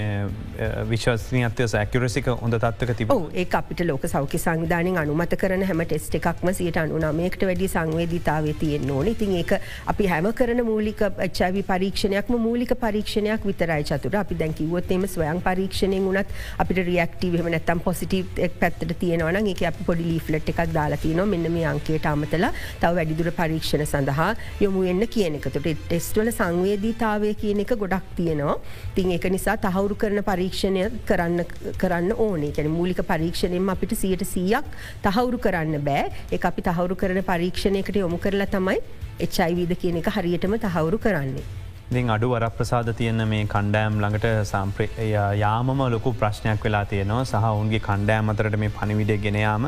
විශ්වස්නී අත්ය සැකරසික හොඳ තත්වක තිබ ඒ අපිට ලෝක සෞඛ්‍ය සංවිධානයෙන් අනුමත කරන හැම ටෙස්ට එකක්ම සියට අනුනාමයකට වැඩි සංවේදිතාව තියෙන ඕන. ඉතින් ඒක අපි හැම කරන මූලික චවි පරීක්ෂණයක්ම මූලික පරීක්ෂණයක් විතරයි චතුර අපි දැකිවොත්තේම ස්වයන් පරීක්ෂණයෙන් වනත් අපිට රියක්ටීවම නැත්තම් පොසිටීව් පැත්තට තියෙනවන එක අප පොඩි ලීෆලට් එකක් දාලා තියන මෙන්න මේ අංකයට අමතල තව වැඩිදුර පරීක්ෂණ සඳහා යොමු එන්න කියන එකතුට ටෙස්ටවල සංවේදීතාවය කියන එක ගොඩක් තියෙනවා. තින් එක නිසා තහවුරු කරන පරීක්ෂණය කරන්න කරන්න ඕනේ. කැන මූලික පරීක්ෂණයෙන් අපිට සියට සීයක් තහවුරු කරන්න බෑ. එක අපි තහවුරු කරන පරීක්ෂණයකට යොමු කරලා තමයි එච්චයිවිද කියන එක හරියටම තහවුරු කරන්නේ. ඉතින් අඩු වර ප්‍රසාද තියන්න මේ කණ්ඩෑම් ළඟට සම්ප්‍රය යාමම ලොකු ප්‍රශ්නයක් වෙලා තියෙනවා සහ ඔවුන්ගේ කණ්ඩෑම් අතරට මේ පනිවිඩ ගෙනයාම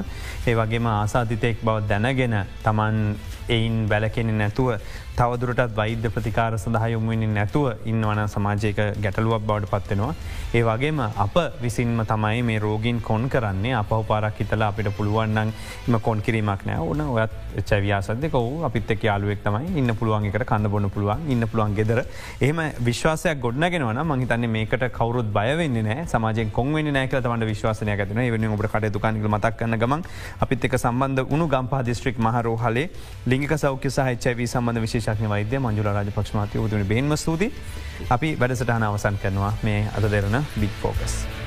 ඒ වගේම ආසාධිතයෙක් බව දැනගෙන තමන් එයින් බැලකෙන නැතුව තවදුරටත් වෛද්‍ය ප්‍රතිකාර සඳහ යොමුවනින් නැතුව ඉන්නවන සමාජයක ගැටලුවක් බවට පත්වෙනවා. ඒ වගේම අප විසින්ම තමයි මේ රෝගීන් කොන් කරන්නේ. අප පාරක් හිතලා අපිට පුළුවන්න්න එම කොන් කිරීමක් නෑ. ඕන ඔයත් චැවයාසදක වූ අපිත් එක් යාලුවෙක් තමයි. ඉන්න පුළුවන් එකට කන්න බොන්න පුළුවන්. ඉන්න පුළුවන් ගෙදර. එහම විශ්වාසයක් ගොඩනගෙනවන මහිතන්නේ මේකට කවරුත් බයවෙන්න නෑ. සමාජය කොන්වෙන්න නෑක තමට විශ්වාසනය ඇතින වනි ඔබට කට දුකානික මතක් කන්න ගමන් අපිත් එක සම්බන්ධ උුණු ගම්පා දිස්ත්‍රික් මහරෝහලේ ලිංගික සෞඛ්‍ය සහච්චවී සම්බඳ විශේෂ විශේෂඥ වෛද්‍ය මංජුල රාජ පක්ෂමාතය උතුන බේන්ම ස්තුති අපි වැඩසටහන අවසන් කරනවා මේ අද දෙරන බික් ෆෝකස්.